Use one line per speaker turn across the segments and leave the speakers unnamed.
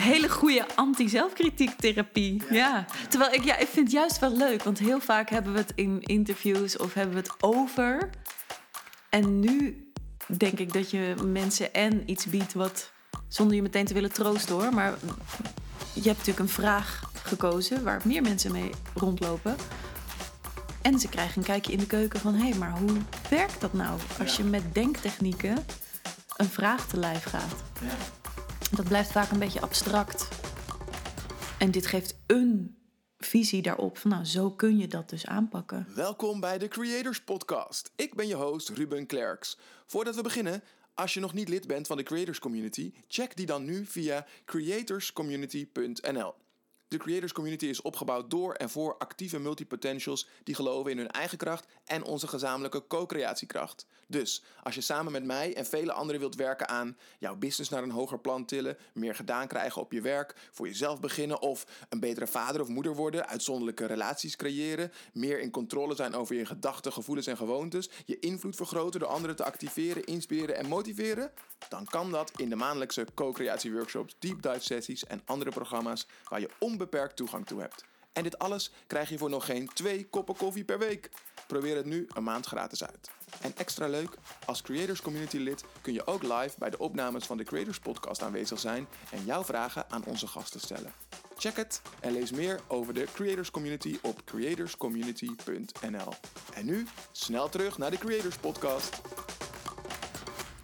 hele goede anti-zelfkritiektherapie. Ja. Terwijl ik, ja, ik vind het juist wel leuk, want heel vaak hebben we het in interviews of hebben we het over. En nu denk ik dat je mensen en iets biedt wat, zonder je meteen te willen troosten hoor, maar je hebt natuurlijk een vraag gekozen waar meer mensen mee rondlopen. En ze krijgen een kijkje in de keuken van hé, hey, maar hoe werkt dat nou als je met denktechnieken een vraag te lijf gaat?
Ja.
Dat blijft vaak een beetje abstract. En dit geeft een visie daarop. Van, nou, zo kun je dat dus aanpakken.
Welkom bij de Creators Podcast. Ik ben je host Ruben Klerks. Voordat we beginnen, als je nog niet lid bent van de Creators Community, check die dan nu via creatorscommunity.nl. De Creators Community is opgebouwd door en voor actieve multipotentials die geloven in hun eigen kracht en onze gezamenlijke co-creatiekracht. Dus als je samen met mij en vele anderen wilt werken aan jouw business naar een hoger plan tillen, meer gedaan krijgen op je werk, voor jezelf beginnen of een betere vader of moeder worden, uitzonderlijke relaties creëren, meer in controle zijn over je gedachten, gevoelens en gewoontes, je invloed vergroten door anderen te activeren, inspireren en motiveren, dan kan dat in de maandelijkse co-creatieworkshops, deep dive sessies en andere programma's waar je onbeperkt toegang toe hebt. En dit alles krijg je voor nog geen twee koppen koffie per week. Probeer het nu een maand gratis uit. En extra leuk, als Creators Community lid kun je ook live bij de opnames van de Creators Podcast aanwezig zijn en jouw vragen aan onze gasten stellen. Check het en lees meer over de Creators Community op creatorscommunity.nl. En nu snel terug naar de Creators Podcast.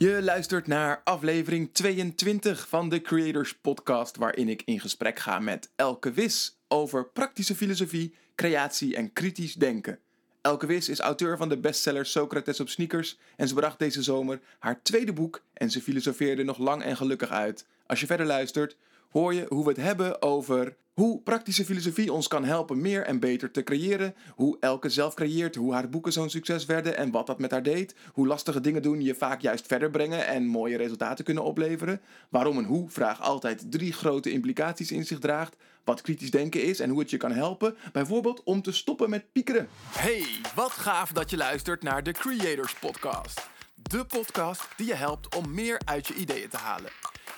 Je luistert naar aflevering 22 van de Creators Podcast, waarin ik in gesprek ga met Elke Wis over praktische filosofie, creatie en kritisch denken. Elke Wis is auteur van de bestseller Socrates op sneakers en ze bracht deze zomer haar tweede boek en ze filosofeerde nog lang en gelukkig uit. Als je verder luistert, hoor je hoe we het hebben over hoe praktische filosofie ons kan helpen meer en beter te creëren, hoe Elke zelf creëert, hoe haar boeken zo'n succes werden en wat dat met haar deed, hoe lastige dingen doen je vaak juist verder brengen en mooie resultaten kunnen opleveren, waarom een hoe-vraag altijd drie grote implicaties in zich draagt, wat kritisch denken is en hoe het je kan helpen, bijvoorbeeld om te stoppen met piekeren. Hey, wat gaaf dat je luistert naar de Creators Podcast. De podcast die je helpt om meer uit je ideeën te halen.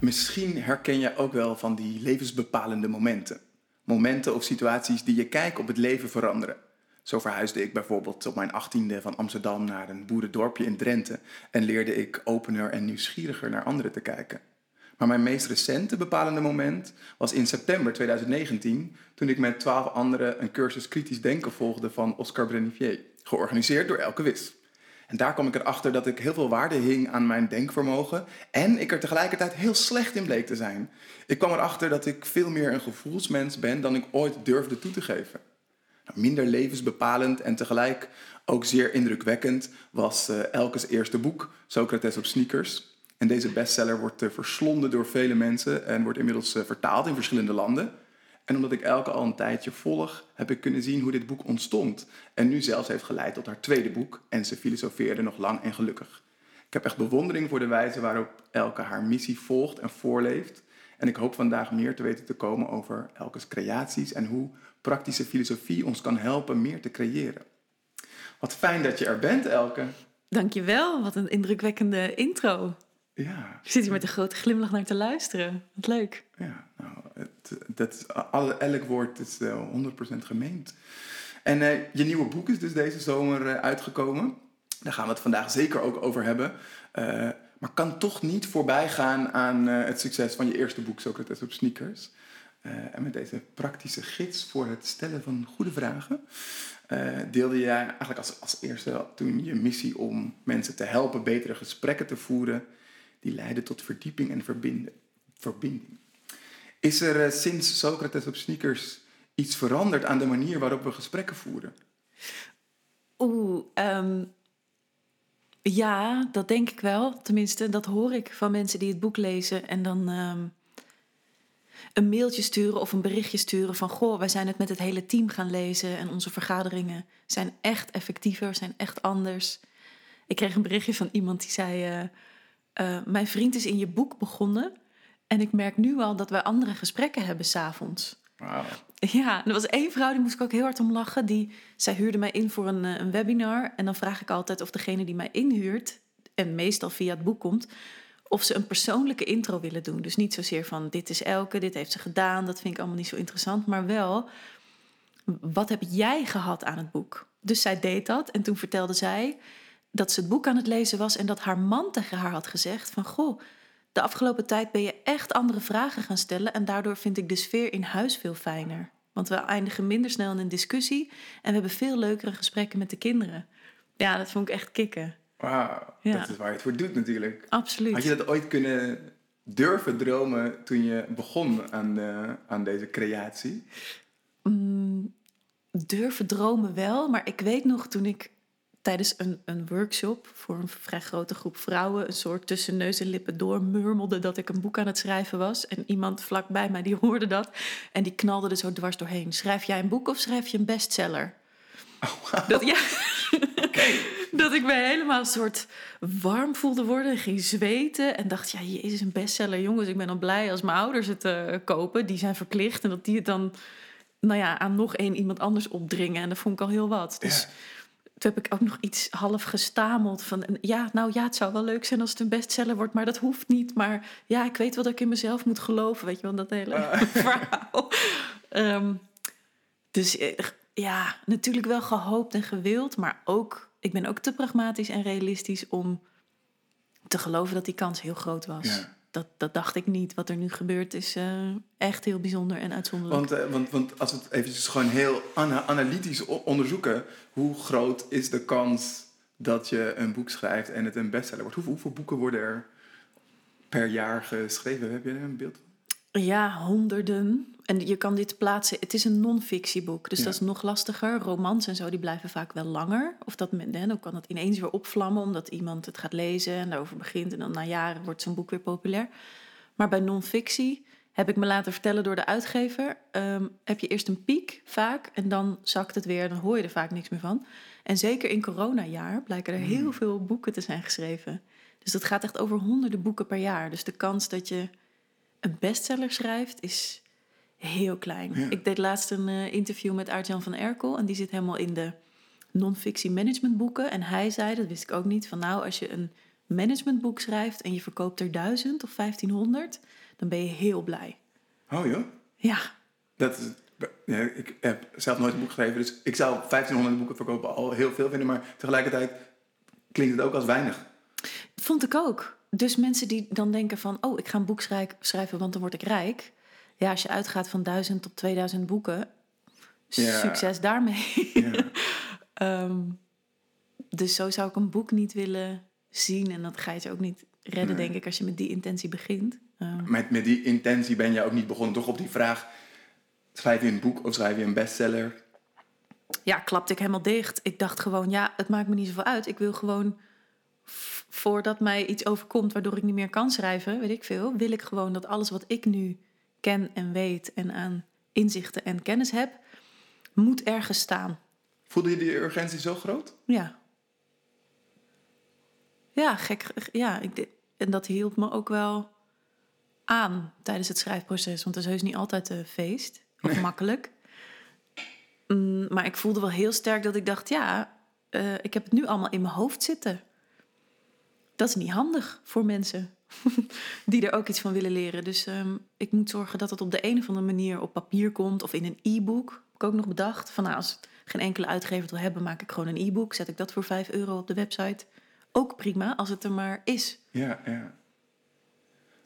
Misschien herken je ook wel van die levensbepalende momenten. Momenten of situaties die je kijk op het leven veranderen. Zo verhuisde ik bijvoorbeeld op mijn achttiende van Amsterdam naar een boerendorpje in Drenthe en leerde ik opener en nieuwsgieriger naar anderen te kijken. Maar mijn meest recente bepalende moment was in september 2019, toen ik met twaalf anderen een cursus kritisch denken volgde van Oscar Brenivier, georganiseerd door Elke Wis. En daar kwam ik erachter dat ik heel veel waarde hing aan mijn denkvermogen en ik er tegelijkertijd heel slecht in bleek te zijn. Ik kwam erachter dat ik veel meer een gevoelsmens ben dan ik ooit durfde toe te geven. Nou, minder levensbepalend en tegelijk ook zeer indrukwekkend was uh, Elkes eerste boek, Socrates op sneakers. En deze bestseller wordt uh, verslonden door vele mensen en wordt inmiddels uh, vertaald in verschillende landen. En omdat ik Elke al een tijdje volg, heb ik kunnen zien hoe dit boek ontstond. En nu zelfs heeft geleid tot haar tweede boek. En ze filosofeerde nog lang en gelukkig. Ik heb echt bewondering voor de wijze waarop Elke haar missie volgt en voorleeft. En ik hoop vandaag meer te weten te komen over Elkes creaties en hoe praktische filosofie ons kan helpen meer te creëren. Wat fijn dat je er bent, Elke.
Dankjewel, wat een indrukwekkende intro.
Ja.
Ik zit hier met een grote glimlach naar te luisteren. Wat leuk.
Ja, nou, het, dat, elk woord is uh, 100% gemeend. En uh, je nieuwe boek is dus deze zomer uh, uitgekomen. Daar gaan we het vandaag zeker ook over hebben. maar kan toch niet voorbij gaan aan het succes van je eerste boek, Socrates op sneakers. en met deze praktische gids voor het stellen van goede vragen deelde jij eigenlijk als, als eerste toen je missie om mensen te helpen betere gesprekken te voeren die leiden tot verdieping en verbinden, verbinding. Is er uh, sinds Socrates op sneakers iets veranderd aan de manier waarop we gesprekken voeren?
Oeh, um, ja, dat denk ik wel. Tenminste, dat hoor ik van mensen die het boek lezen. En dan. Um, een mailtje sturen of een berichtje sturen van... goh, wij zijn het met het hele team gaan lezen... en onze vergaderingen zijn echt effectiever, zijn echt anders. Ik kreeg een berichtje van iemand die zei... eh, eh, mijn vriend is in je boek begonnen... en ik merk nu al dat wij andere gesprekken hebben s'avonds.
Wauw.
Ja, er was één vrouw, die moest ik ook heel hard om lachen. Die, zij huurde mij in voor een, eh, een webinar. En dan vraag ik altijd of degene die mij inhuurt... en meestal via het boek komt... of ze een persoonlijke intro willen doen. Dus niet zozeer van dit is Elke, dit heeft ze gedaan. Dat vind ik allemaal niet zo interessant. Maar wel, wat heb jij gehad aan het boek? Dus zij deed dat en toen vertelde zij dat ze het boek aan het lezen was... en dat haar man tegen haar had gezegd van... goh, de afgelopen tijd ben je echt andere vragen gaan stellen... en daardoor vind ik de sfeer in huis veel fijner. Want we eindigen minder snel in een discussie... en we hebben veel leukere gesprekken met de kinderen. Ja, dat vond ik echt kicken.
Wauw,
Ja.
dat is waar je het voor doet natuurlijk.
Absoluut.
Had je dat ooit kunnen durven dromen toen je begon aan, de, aan deze creatie?
Mm, durven dromen wel, maar ik weet nog toen ik tijdens een, een workshop voor een vrij grote groep vrouwen een soort tussen neus en lippen door murmelde dat ik een boek aan het schrijven was. En iemand vlakbij mij die hoorde dat en die knalde er zo dwars doorheen. Schrijf jij een boek of schrijf je een bestseller? Dat, ja, dat ik me helemaal een soort warm voelde worden en ging zweten. En dacht, ja, jezus, een bestseller. Jongens, ik ben dan blij als mijn ouders het eh, kopen. Die zijn verplicht en dat die het dan nou ja, aan nog één iemand anders opdringen. En dat vond ik al heel wat. Dus. Toen heb ik ook nog iets half gestameld van... ja, nou ja, het zou wel leuk zijn als het een bestseller wordt... maar dat hoeft niet. Maar ja, ik weet wel dat ik in mezelf moet geloven. Weet je wel, dat hele
Ah.
verhaal. Ehm, dus eh, ja, natuurlijk wel gehoopt en gewild... maar ook, ik ben ook te pragmatisch en realistisch om te geloven dat die kans heel groot was.
Ja.
Dat, dat dacht ik niet. Wat er nu gebeurt is eh, echt heel bijzonder en uitzonderlijk.
Want, eh, want, want als we het eventjes gewoon heel ana- analytisch onderzoeken... hoe groot is de kans dat je een boek schrijft en het een bestseller wordt? Hoeveel, boeken worden er per jaar geschreven? Heb je een beeld?
Ja, honderden. En je kan dit plaatsen. Het is een non-fictieboek, dus
Ja.
dat is nog lastiger. Romans en zo, die blijven vaak wel langer. Of dat, men- hè, dan kan het ineens weer opvlammen, omdat iemand het gaat lezen en daarover begint. En dan na jaren wordt zo'n boek weer populair. Maar bij non-fictie heb ik me laten vertellen door de uitgever... ehm, heb je eerst een piek vaak en dan zakt het weer. Dan hoor je er vaak niks meer van. En zeker in coronajaar blijken er heel veel boeken te zijn geschreven. Dus dat gaat echt over honderden boeken per jaar. Dus de kans dat je een bestseller schrijft is heel klein.
Ja.
Ik deed laatst een eh, interview met Aart-Jan van Erkel... en die zit helemaal in de non-fictie managementboeken. En hij zei, dat wist ik ook niet, van nou, als je een managementboek schrijft... en je verkoopt er duizend of 1500, dan ben je heel blij.
Oh joh.
Ja,
Dat is, ja, ik heb zelf nooit een boek geschreven, dus ik zou 1500 boeken verkopen al heel veel vinden, maar tegelijkertijd klinkt het ook als weinig.
vond ik ook. Dus mensen die dan denken van, oh, ik ga een boek schrij- schrijven, want dan word ik rijk. Ja, als je uitgaat van 1000 tot 2000 boeken,
Ja.
succes daarmee.
Ja.
Ehm, dus zo zou ik een boek niet willen zien. En dat ga je ook niet redden,
Nee.
denk ik, als je met die intentie begint. Ehm,
Met, met die intentie ben je ook niet begonnen, toch op die vraag, schrijf je een boek of schrijf je een bestseller?
ja, klapte ik helemaal dicht. Ik dacht gewoon, ja, het maakt me niet zoveel uit. Ik wil gewoon, voordat mij iets overkomt waardoor ik niet meer kan schrijven, weet ik veel, wil ik gewoon dat alles wat ik nu ken en weet en aan inzichten en kennis heb, moet ergens staan.
Voelde je die urgentie zo groot?
Ja. Ja, gek. Ja, ik, en dat hielp me ook wel aan tijdens het schrijfproces. Want het is heus niet altijd een feest of makkelijk. Mm, maar ik voelde wel heel sterk dat ik dacht... ja, eh, ik heb het nu allemaal in mijn hoofd zitten. Dat is niet handig voor mensen die er ook iets van willen leren. Dus ehm, ik moet zorgen dat het op de een of andere manier op papier komt... of in een e-book. Heb ook nog bedacht. Van, nou, als geen enkele uitgever het wil hebben, maak ik gewoon een e-book. Zet ik dat voor 5 euro op de website. Ook prima, als het er maar is.
Ja, ja.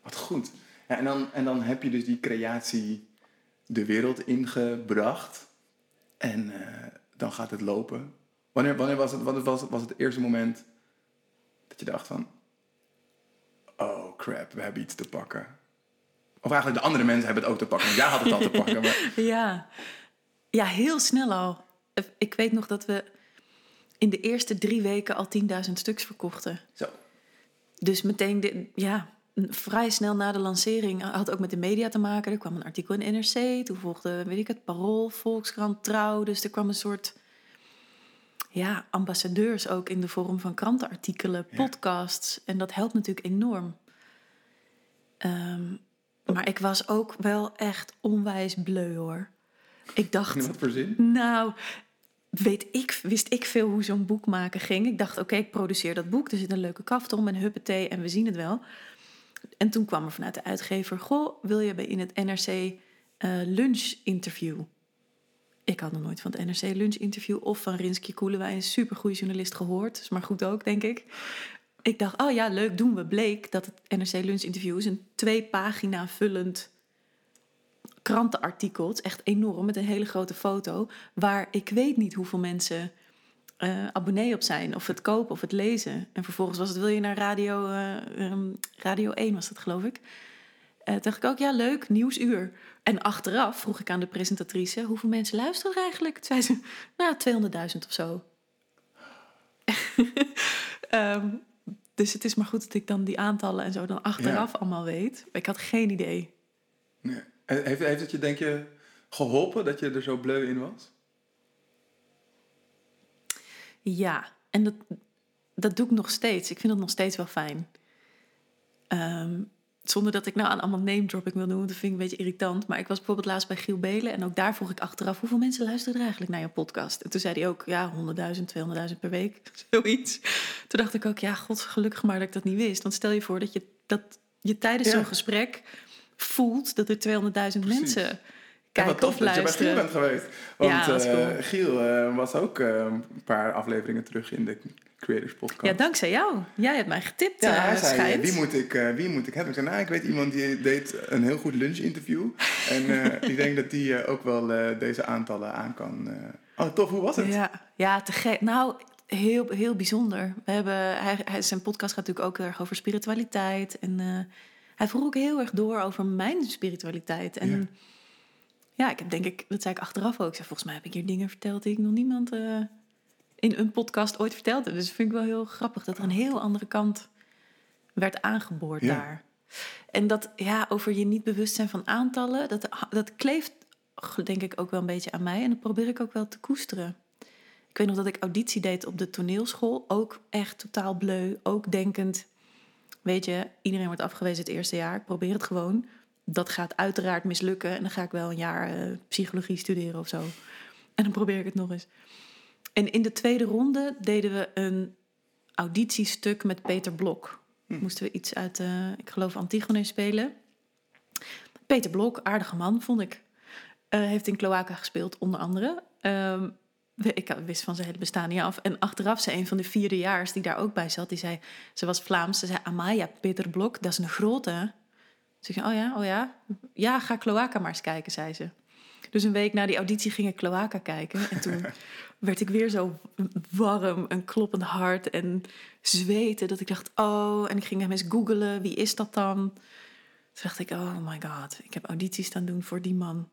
Wat goed. Ja, en, dan, en dan heb je dus die creatie de wereld ingebracht. En eh, dan gaat het lopen. Wanneer, wanneer was, het, was, was het eerste moment dat je dacht van... Oh crap, we hebben iets te pakken. Of eigenlijk de andere mensen hebben het ook te pakken. Jij had het al te pakken. Maar,
Ja. ja, heel snel al. Ik weet nog dat we in de eerste drie weken al 10.000 stuks verkochten.
zo.
Dus meteen, de, ja, vrij snel na de lancering had ook met de media te maken. Er kwam een artikel in NRC, toen volgde, weet ik het, Parool, Volkskrant, Trouw. Dus er kwam een soort ja, ambassadeurs ook in de vorm van krantenartikelen, podcasts. En dat helpt natuurlijk enorm. Ehm, maar ik was ook wel echt onwijs bleu hoor. Ik dacht.
Wat voor zin?
Nou, weet ik, wist ik veel hoe zo'n boek maken ging. Ik dacht, oké, ik produceer dat boek. Er zit een leuke kaft om en huppetee en we zien het wel. En toen kwam er vanuit de uitgever... Goh, wil je bij in het NRC uh, eh, lunch interview? Ik had nog nooit van het NRC lunch interview... of van Rinske Koelewijn, een supergoeie journalist, gehoord. Is maar goed ook, denk ik. Ik dacht, oh ja, leuk, doen we. Bleek dat het NRC lunch interview is een twee pagina vullend krantenartikel. Het is echt enorm, met een hele grote foto. Waar ik weet niet hoeveel mensen uh, abonnee op zijn. Of het kopen of het lezen. En vervolgens was het, wil je naar Radio, uh, radio 1 was dat geloof ik. Uh, dacht ik ook, ja leuk, nieuwsuur. En achteraf vroeg ik aan de presentatrice, hoeveel mensen luisteren er eigenlijk? Toen zei ze, nou 200.000 of zo. um, dus het is maar goed dat ik dan die aantallen en zo dan achteraf allemaal weet. Ik had geen idee.
Nee. Heeft, heeft het je, denk je, geholpen dat je er zo bleu in was?
Ja, en dat, dat doe ik nog steeds. Ik vind het nog steeds wel fijn. Ehm, zonder dat ik nou aan allemaal name dropping wil doen, dat vind ik een beetje irritant. Maar ik was bijvoorbeeld laatst bij Giel Belen en ook daar vroeg ik achteraf hoeveel mensen luisteren er eigenlijk naar je podcast. En toen zei hij ook, ja, 100.000, 200.000 per week, zoiets. Toen dacht ik ook, ja, god, gelukkig maar dat ik dat niet wist. Want stel je voor dat je, dat je tijdens zo'n gesprek voelt dat er 200.000 mensen kijken ja,
tof dat je bij Giel bent geweest. Want ja, uh, Giel uh, was ook uh, een paar afleveringen terug in de Creators Podcast.
Ja, dankzij jou. Jij hebt mij getipt,
Ja, hij zei, wie moet, ik, wie moet ik hebben? Ik zei, nou, ik weet iemand die deed een heel goed lunchinterview. en ik denk dat die ook wel deze aantallen aan kan. Oh, tof. Hoe was het?
Ja, ja te gek. Nou, heel, heel bijzonder. We hebben, hij, hij, zijn podcast gaat natuurlijk ook erg over spiritualiteit. En hij vroeg ook heel erg door over mijn spiritualiteit. En... Ja ja, ik heb denk ik, dat zei ik achteraf ook. Ik zei, volgens mij heb ik hier dingen verteld die ik nog niemand in een podcast ooit verteld heb. Dus dat vind ik wel heel grappig dat er een heel andere kant werd aangeboord daar. En dat, ja, over je niet bewust zijn van aantallen, dat, dat kleeft denk ik ook wel een beetje aan mij. En dat probeer ik ook wel te koesteren. Ik weet nog dat ik auditie deed op de toneelschool. Ook echt totaal bleu. Ook denkend, weet je, iedereen wordt afgewezen het eerste jaar. Ik probeer het gewoon dat gaat uiteraard mislukken. En dan ga ik wel een jaar uh, psychologie studeren of zo. En dan probeer ik het nog eens. En in de tweede ronde deden we een auditiestuk met Peter Blok. Hm. Moesten we iets uit, uh, ik geloof, Antigone spelen. Peter Blok, aardige man, vond ik. Uh, heeft in Cloaca gespeeld, onder andere. Uh, ik wist van zijn hele bestaan niet af. En achteraf zei een van de vierdejaars die daar ook bij zat, die zei, ze was Vlaams, ze zei, Amaya, Peter Blok, dat is een grote. Zeg ik, oh ja, oh ja. Ja, ga Cloaca maar eens kijken, zei ze. Dus een week na die auditie ging ik Cloaca kijken. En toen werd ik weer zo warm en kloppend hart en zweten. Dat ik dacht, oh, en ik ging hem eens googelen. Wie is dat dan? Toen dacht ik, oh my god, ik heb audities staan doen voor die man.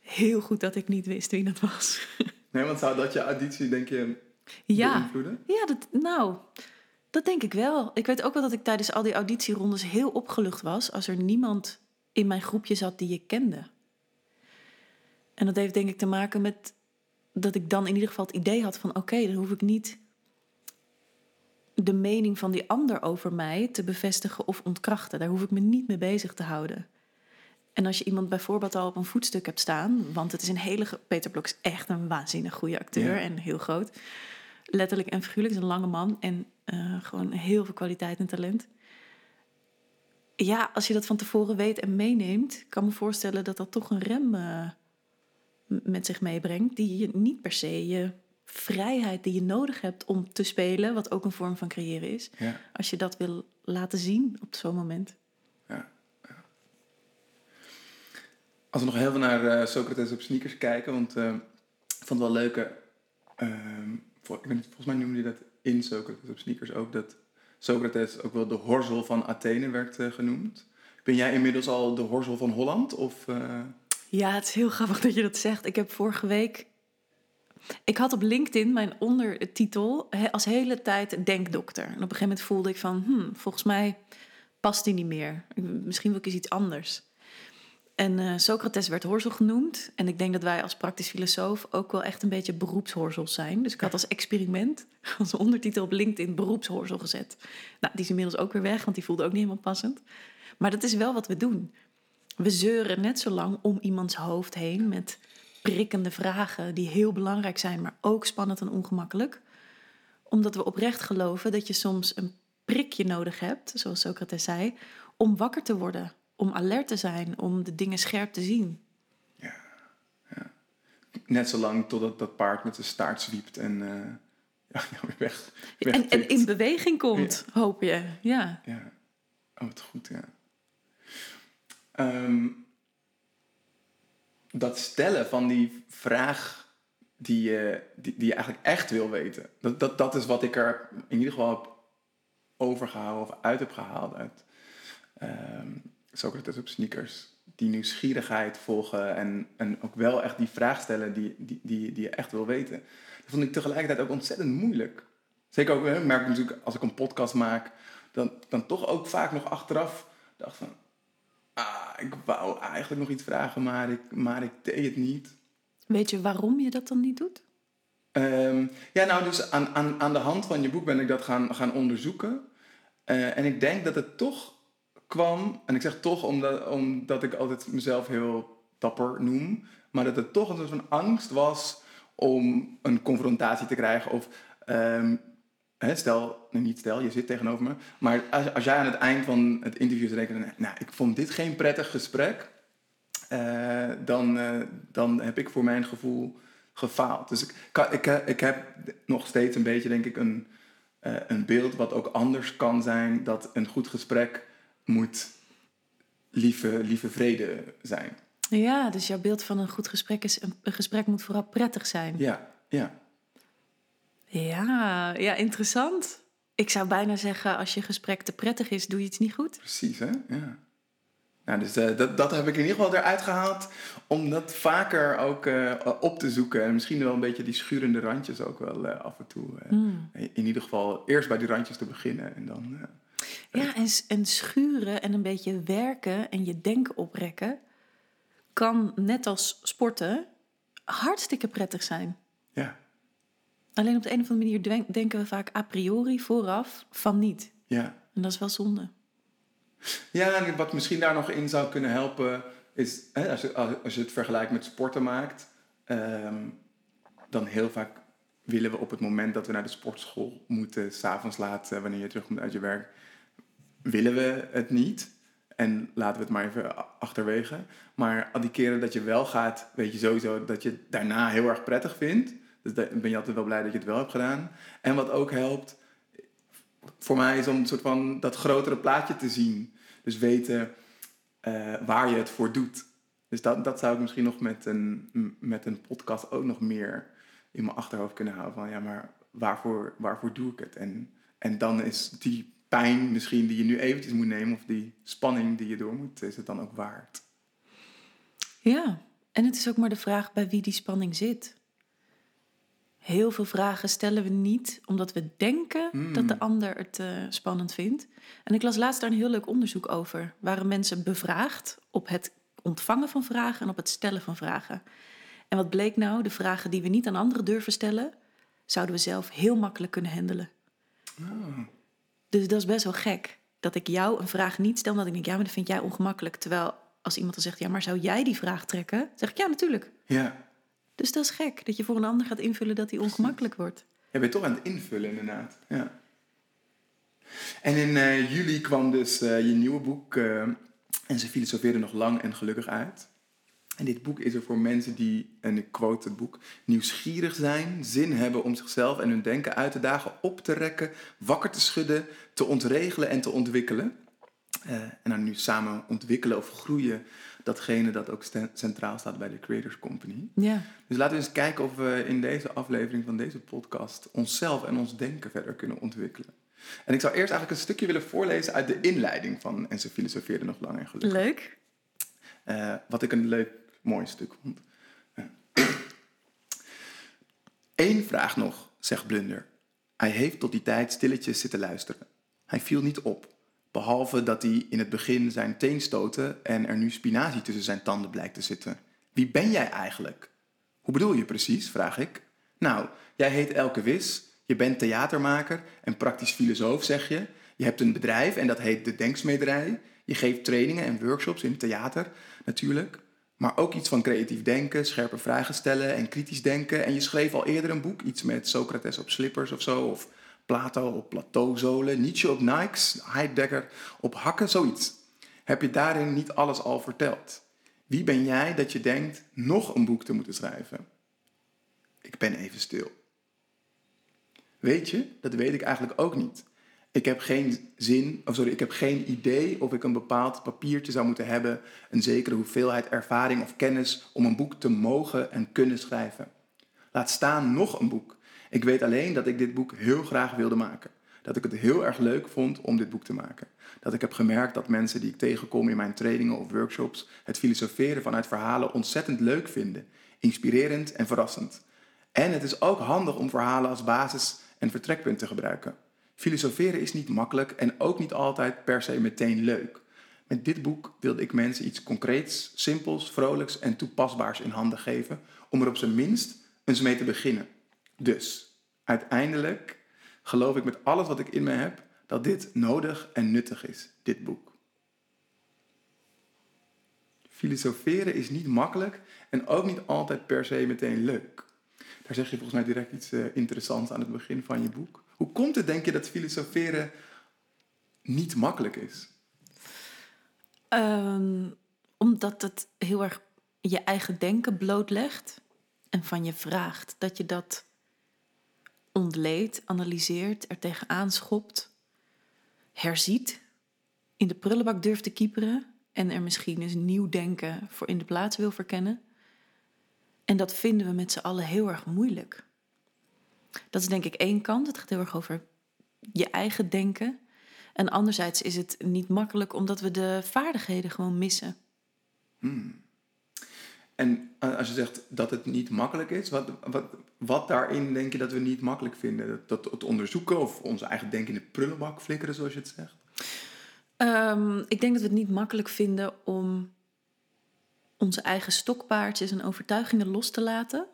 Heel goed dat ik niet wist wie dat was.
Nee, want zou dat je auditie, denk je, ja. beïnvloeden?
Ja, dat, nou, dat denk ik wel. Ik weet ook wel dat ik tijdens al die auditierondes heel opgelucht was als er niemand in mijn groepje zat die ik kende. En dat heeft denk ik te maken met dat ik dan in ieder geval het idee had van oké, dan hoef ik niet de mening van die ander over mij te bevestigen of ontkrachten. Daar hoef ik me niet mee bezig te houden. En als je iemand bijvoorbeeld al op een voetstuk hebt staan, want het is een hele. Peter Blok is echt een waanzinnig goede acteur en heel groot letterlijk en figuurlijk. is een lange man en uh, gewoon heel veel kwaliteit en talent. Ja, als je dat van tevoren weet en meeneemt, kan me voorstellen dat dat toch een rem uh, met zich meebrengt. Die je niet per se je vrijheid die je nodig hebt om te spelen, wat ook een vorm van creëren is. Ja. Als je dat wil laten zien op zo'n moment. Ja, ja.
Als we nog heel veel naar uh, Socrates op sneakers kijken, want uh, ik vond het wel leuke ehm, ik weet niet, volgens mij noemde hij dat in Socrates op sneakers ook, dat Socrates ook wel de horzel van Athene werd uh, genoemd. Ben jij inmiddels al de horzel van Holland? Of.
Ja, het is heel grappig dat je dat zegt. Ik heb vorige week. Ik had op LinkedIn mijn ondertitel als hele tijd denkdokter. En op een gegeven moment voelde ik van, hmm, volgens mij past die niet meer. Misschien wil ik eens iets anders. En eh, Socrates werd horzel genoemd. En ik denk dat wij als praktisch filosoof ook wel echt een beetje beroepshorzels zijn. Dus ik had als experiment, als ondertitel op LinkedIn, beroepshorzel gezet. Nou, die is inmiddels ook weer weg, want die voelde ook niet helemaal passend. Maar dat is wel wat we doen. We zeuren net zo lang om iemands hoofd heen met prikkende vragen die heel belangrijk zijn, maar ook spannend en ongemakkelijk. Omdat we oprecht geloven dat je soms een prikje nodig hebt, zoals Socrates zei, om wakker te worden, om alert te zijn, om de dingen scherp te zien.
Ja, ja. net zolang totdat dat paard met zijn staart zwiept en uh, ja, weer weg.
en, en, in beweging komt, hoop je. Ja.
ja. Oh, wat goed, ja. Um, dat stellen van die vraag die je, die, die je eigenlijk echt wil weten. Dat, dat, dat is wat ik er in ieder geval heb overgehaald of uit heb gehaald uit um, Socrates op sneakers. Die nieuwsgierigheid volgen en, en ook wel echt die vraag stellen die, die, die, die je echt wil weten. Dat vond ik tegelijkertijd ook ontzettend moeilijk. Zeker ook, ik merk natuurlijk als ik een podcast maak, dan, dan toch ook vaak nog achteraf dacht van, ah, ik wou eigenlijk nog iets vragen, maar ik, maar ik deed het niet.
Weet je waarom je dat dan niet doet?
Um, ja, nou, dus aan, aan, aan de hand van je boek ben ik dat gaan, gaan onderzoeken. Uh, en ik denk dat het toch kwam, en ik zeg toch omdat, omdat ik altijd mezelf heel dapper noem, maar dat het toch een soort van angst was om een confrontatie te krijgen of um, stel, niet stel, je zit tegenover me. Maar als, als jij aan het eind van het interview rekenen, nou, ik vond dit geen prettig gesprek, uh, dan, uh, dan heb ik voor mijn gevoel gefaald. Dus ik, ik, ik heb nog steeds een beetje, denk ik, een, uh, een beeld wat ook anders kan zijn. Dat een goed gesprek moet lieve, lieve vrede zijn.
Ja, dus jouw beeld van een goed gesprek is, een gesprek moet vooral prettig zijn.
Ja, ja.
Ja, ja, interessant. Ik zou bijna zeggen, als je gesprek te prettig is, doe je iets niet goed.
Precies, hè? Ja. Nou, dus uh, dat, dat heb ik in ieder geval eruit gehaald. Om dat vaker ook uh, op te zoeken. En misschien wel een beetje die schurende randjes ook wel uh, af en toe. Mm. In ieder geval eerst bij die randjes te beginnen. En dan,
ja, en, en schuren en een beetje werken en je denken oprekken... kan net als sporten hartstikke prettig zijn. Alleen op de een of andere manier denken we vaak a priori vooraf van niet.
Ja.
En dat is wel zonde.
Ja, en wat misschien daar nog in zou kunnen helpen, is hè, als, je, als je het vergelijkt met sporten maakt, um, dan heel vaak willen we op het moment dat we naar de sportschool moeten, s'avonds laat, uh, wanneer je terugkomt uit je werk, willen we het niet. En laten we het maar even achterwege. Maar al die keren dat je wel gaat, weet je sowieso dat je het daarna heel erg prettig vindt. Dus dan ben je altijd wel blij dat je het wel hebt gedaan. En wat ook helpt, voor mij is om een soort van dat grotere plaatje te zien. Dus weten uh, waar je het voor doet. Dus dat, dat zou ik misschien nog met een, met een podcast ook nog meer in mijn achterhoofd kunnen houden. Van ja, maar waarvoor, waarvoor doe ik het? En, en dan is die pijn misschien die je nu eventjes moet nemen, of die spanning die je door moet, is het dan ook waard.
Ja, en het is ook maar de vraag bij wie die spanning zit. Heel veel vragen stellen we niet omdat we denken dat de hmm. ander het uh, spannend vindt. En ik las laatst daar een heel leuk onderzoek over. Waren mensen bevraagd op het ontvangen van vragen en op het stellen van vragen. En wat bleek nou? De vragen die we niet aan anderen durven stellen, zouden we zelf heel makkelijk kunnen handelen. Oh. Dus dat is best wel gek. Dat ik jou een vraag niet stel, omdat ik denk, ja, maar dat vind jij ongemakkelijk. Terwijl als iemand dan zegt, ja, maar zou jij die vraag trekken? zeg ik, ja, natuurlijk.
Ja.
Dus dat is gek, dat je voor een ander gaat invullen dat hij ongemakkelijk wordt.
Je bent toch aan het invullen, inderdaad. Ja. En in uh, juli kwam dus uh, je nieuwe boek uh, En ze filosofeerden nog lang en gelukkig uit. En dit boek is er voor mensen die, en ik quote het boek, nieuwsgierig zijn, zin hebben om zichzelf en hun denken uit te dagen, op te rekken, wakker te schudden, te ontregelen en te ontwikkelen. en dan nu samen ontwikkelen of groeien datgene dat ook centraal staat bij de Creators Company.
Ja.
Dus laten we eens kijken of we in deze aflevering van deze podcast onszelf en ons denken verder kunnen ontwikkelen. En ik zou eerst eigenlijk een stukje willen voorlezen uit de inleiding van En ze filosofeerde nog lang en gelukkig.
Leuk.
Uh, wat ik een leuk, mooi stuk vond. Eén vraag nog, zegt Blunder. Hij heeft tot die tijd stilletjes zitten luisteren. Hij viel niet op. Behalve dat hij in het begin zijn teen stootte en er nu spinazie tussen zijn tanden blijkt te zitten. Wie ben jij eigenlijk? Hoe bedoel je precies? vraag ik. Nou, jij heet Elke Wis, je bent theatermaker en praktisch filosoof, zeg je. Je hebt een bedrijf en dat heet De Denksmederij. Je geeft trainingen en workshops in theater, natuurlijk. Maar ook iets van creatief denken, scherpe vragen stellen en kritisch denken. En je schreef al eerder een boek, iets met Socrates op slippers of zo. Of Plato op plateauzolen, Nietzsche op Nikes, Heidegger op hakken, zoiets. Heb je daarin niet alles al verteld? Wie ben jij dat je denkt nog een boek te moeten schrijven? Ik ben even stil. Weet je, dat weet ik eigenlijk ook niet. Ik heb geen zin, of sorry, ik heb geen idee of ik een bepaald papiertje zou moeten hebben, een zekere hoeveelheid ervaring of kennis om een boek te mogen en kunnen schrijven. Laat staan nog een boek. Ik weet alleen dat ik dit boek heel graag wilde maken. Dat ik het heel erg leuk vond om dit boek te maken. Dat ik heb gemerkt dat mensen die ik tegenkom in mijn trainingen of workshops het filosoferen vanuit verhalen ontzettend leuk vinden, inspirerend en verrassend. En het is ook handig om verhalen als basis en vertrekpunt te gebruiken. Filosoferen is niet makkelijk en ook niet altijd per se meteen leuk. Met dit boek wilde ik mensen iets concreets, simpels, vrolijks en toepasbaars in handen geven om er op zijn minst eens mee te beginnen. Dus, uiteindelijk geloof ik met alles wat ik in me heb dat dit nodig en nuttig is, dit boek. Filosoferen is niet makkelijk en ook niet altijd per se meteen leuk. Daar zeg je volgens mij direct iets uh, interessants aan het begin van je boek. Hoe komt het, denk je, dat filosoferen niet makkelijk is?
Um, omdat het heel erg je eigen denken blootlegt en van je vraagt dat je dat ontleedt, analyseert, er tegenaan schopt, herziet, in de prullenbak durft te kieperen en er misschien eens nieuw denken voor in de plaats wil verkennen. En dat vinden we met z'n allen heel erg moeilijk. Dat is denk ik één kant. Het gaat heel erg over je eigen denken. En anderzijds is het niet makkelijk omdat we de vaardigheden gewoon missen.
Hmm. En eh, als je zegt dat het niet makkelijk is, wat, wat, wat daarin denk je dat we niet makkelijk vinden? Dat, het onderzoeken of onze eigen denken in de prullenbak flikkeren, zoals je het zegt?
Um, ik denk dat we het niet makkelijk vinden om onze eigen stokpaardjes en overtuigingen los te laten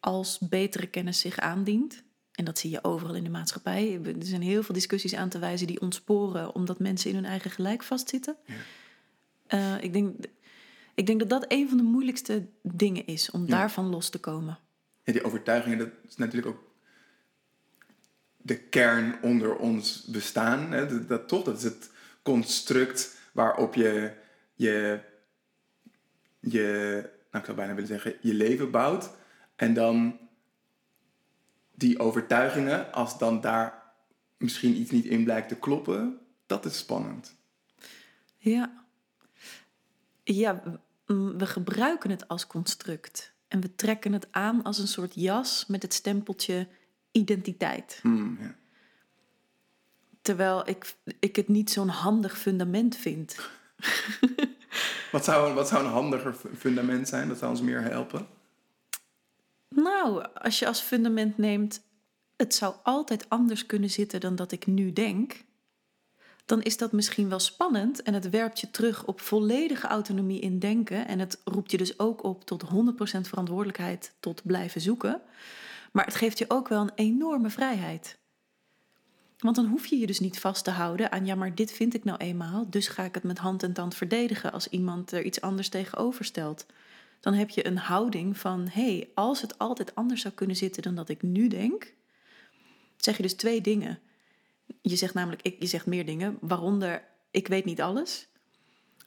als betere kennis zich aandient. En dat zie je overal in de maatschappij. Er zijn heel veel discussies aan te wijzen die ontsporen omdat mensen in hun eigen gelijk vastzitten. Ja. Uh, ik, denk, ik denk dat dat een van de moeilijkste dingen is om daarvan los te komen.
Ja, die overtuigingen, dat is natuurlijk ook de kern onder ons bestaan. Hè? Dat, dat, toch, dat is het construct waarop je je, je nou, ik zou bijna willen zeggen, je leven bouwt. En dan die overtuigingen, als dan daar misschien iets niet in blijkt te kloppen, dat is spannend.
Ja. Ja, we gebruiken het als construct. En we trekken het aan als een soort jas met het stempeltje identiteit.
Hmm, ja.
Terwijl ik, ik het niet zo'n handig fundament vind.
wat, zou, wat zou een handiger fundament zijn? Dat zou ons meer helpen?
Nou, als je als fundament neemt, het zou altijd anders kunnen zitten dan dat ik nu denk, dan is dat misschien wel spannend en het werpt je terug op volledige autonomie in denken en het roept je dus ook op tot 100% verantwoordelijkheid tot blijven zoeken. Maar het geeft je ook wel een enorme vrijheid. Want dan hoef je je dus niet vast te houden aan, ja, maar dit vind ik nou eenmaal, dus ga ik het met hand en tand verdedigen als iemand er iets anders tegenover stelt dan heb je een houding van: hé, hey, als het altijd anders zou kunnen zitten dan dat ik nu denk, zeg je dus twee dingen. Je zegt namelijk, ik, je zegt meer dingen, waaronder ik weet niet alles.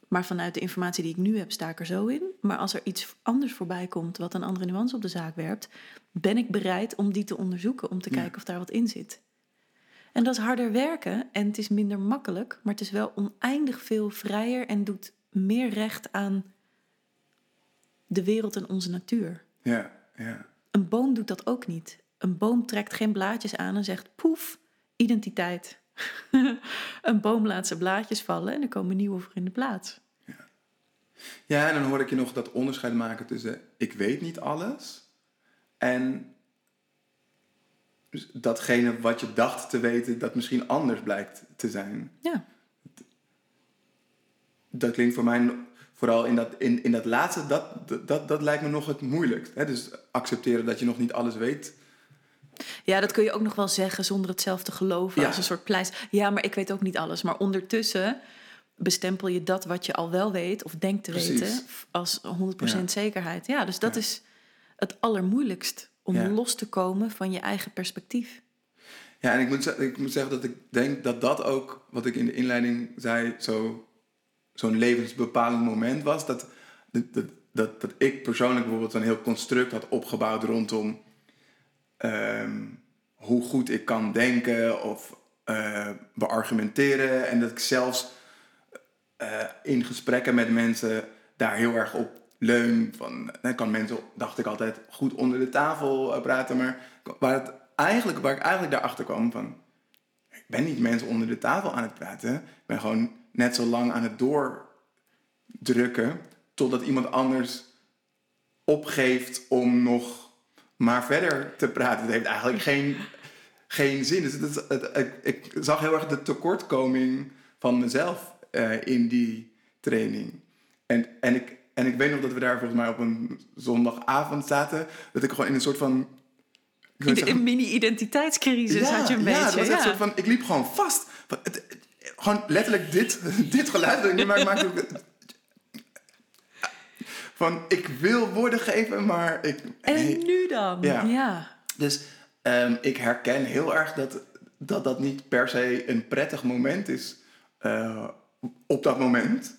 Maar vanuit de informatie die ik nu heb, sta ik er zo in. Maar als er iets anders voorbij komt wat een andere nuance op de zaak werpt, ben ik bereid om die te onderzoeken, om te kijken of daar wat in zit. En dat is harder werken en het is minder makkelijk, maar het is wel oneindig veel vrijer en doet meer recht aan de wereld en onze natuur.
Ja, ja.
Een boom doet dat ook niet. Een boom trekt geen blaadjes aan en zegt poef, identiteit. een boom laat zijn blaadjes vallen en er komen nieuwe voor in de plaats.
Ja. ja, en dan hoor ik je nog dat onderscheid maken tussen ik weet niet alles en datgene wat je dacht te weten, dat misschien anders blijkt te zijn.
Ja.
dat klinkt voor mij vooral in dat, in, in dat laatste, dat, dat, dat lijkt me nog het moeilijkst. Hè? Dus accepteren dat je nog niet alles weet.
Ja, dat kun je ook nog wel zeggen zonder het zelf te geloven.
Ja.
Als een soort pleister. Ja, maar ik weet ook niet alles. Maar ondertussen bestempel je dat wat je al wel weet of denkt te
Precies.
weten als 100%
Ja.
zekerheid. Ja, dus dat
Ja.
is het allermoeilijkst om
Ja.
los te komen van je eigen perspectief.
Ja, en ik moet, ik moet zeggen dat ik denk dat dat ook, wat ik in de inleiding zei, zo, zo'n levensbepalend moment was. Dat, dat, dat, dat, dat ik persoonlijk bijvoorbeeld zo'n heel construct had opgebouwd rondom ehm, hoe goed ik kan denken of eh, beargumenteren. En dat ik zelfs eh, in gesprekken met mensen daar heel erg op leun. Van, ik kan mensen, dacht ik altijd, goed onder de tafel eh, praten. Maar waar, eigenlijk, waar ik eigenlijk daarachter kwam van... Ik ben niet mensen onder de tafel aan het praten. Ik ben gewoon net zo lang aan het doordrukken... totdat iemand anders opgeeft om nog maar verder te praten. Het heeft eigenlijk geen, geen zin. Dus het ik, ik zag heel erg de tekortkoming van mezelf eh, in die training. En, en, ik, en ik weet nog dat we daar volgens mij op een zondagavond zaten. Dat ik gewoon in een soort van... zeggen-
een mini-identiteitscrisis had je een
ja,
beetje.
dat
ja.
soort van, ik liep gewoon vast. Van, gewoon letterlijk dit, dit geluid. dat ik nu maak, maakt ook- van, ik wil woorden geven, maar ik...
En
nee.
nu dan?
Ja.
ja.
Dus ehm, ik herken heel erg dat, dat dat niet per se een prettig moment is eh, op dat moment.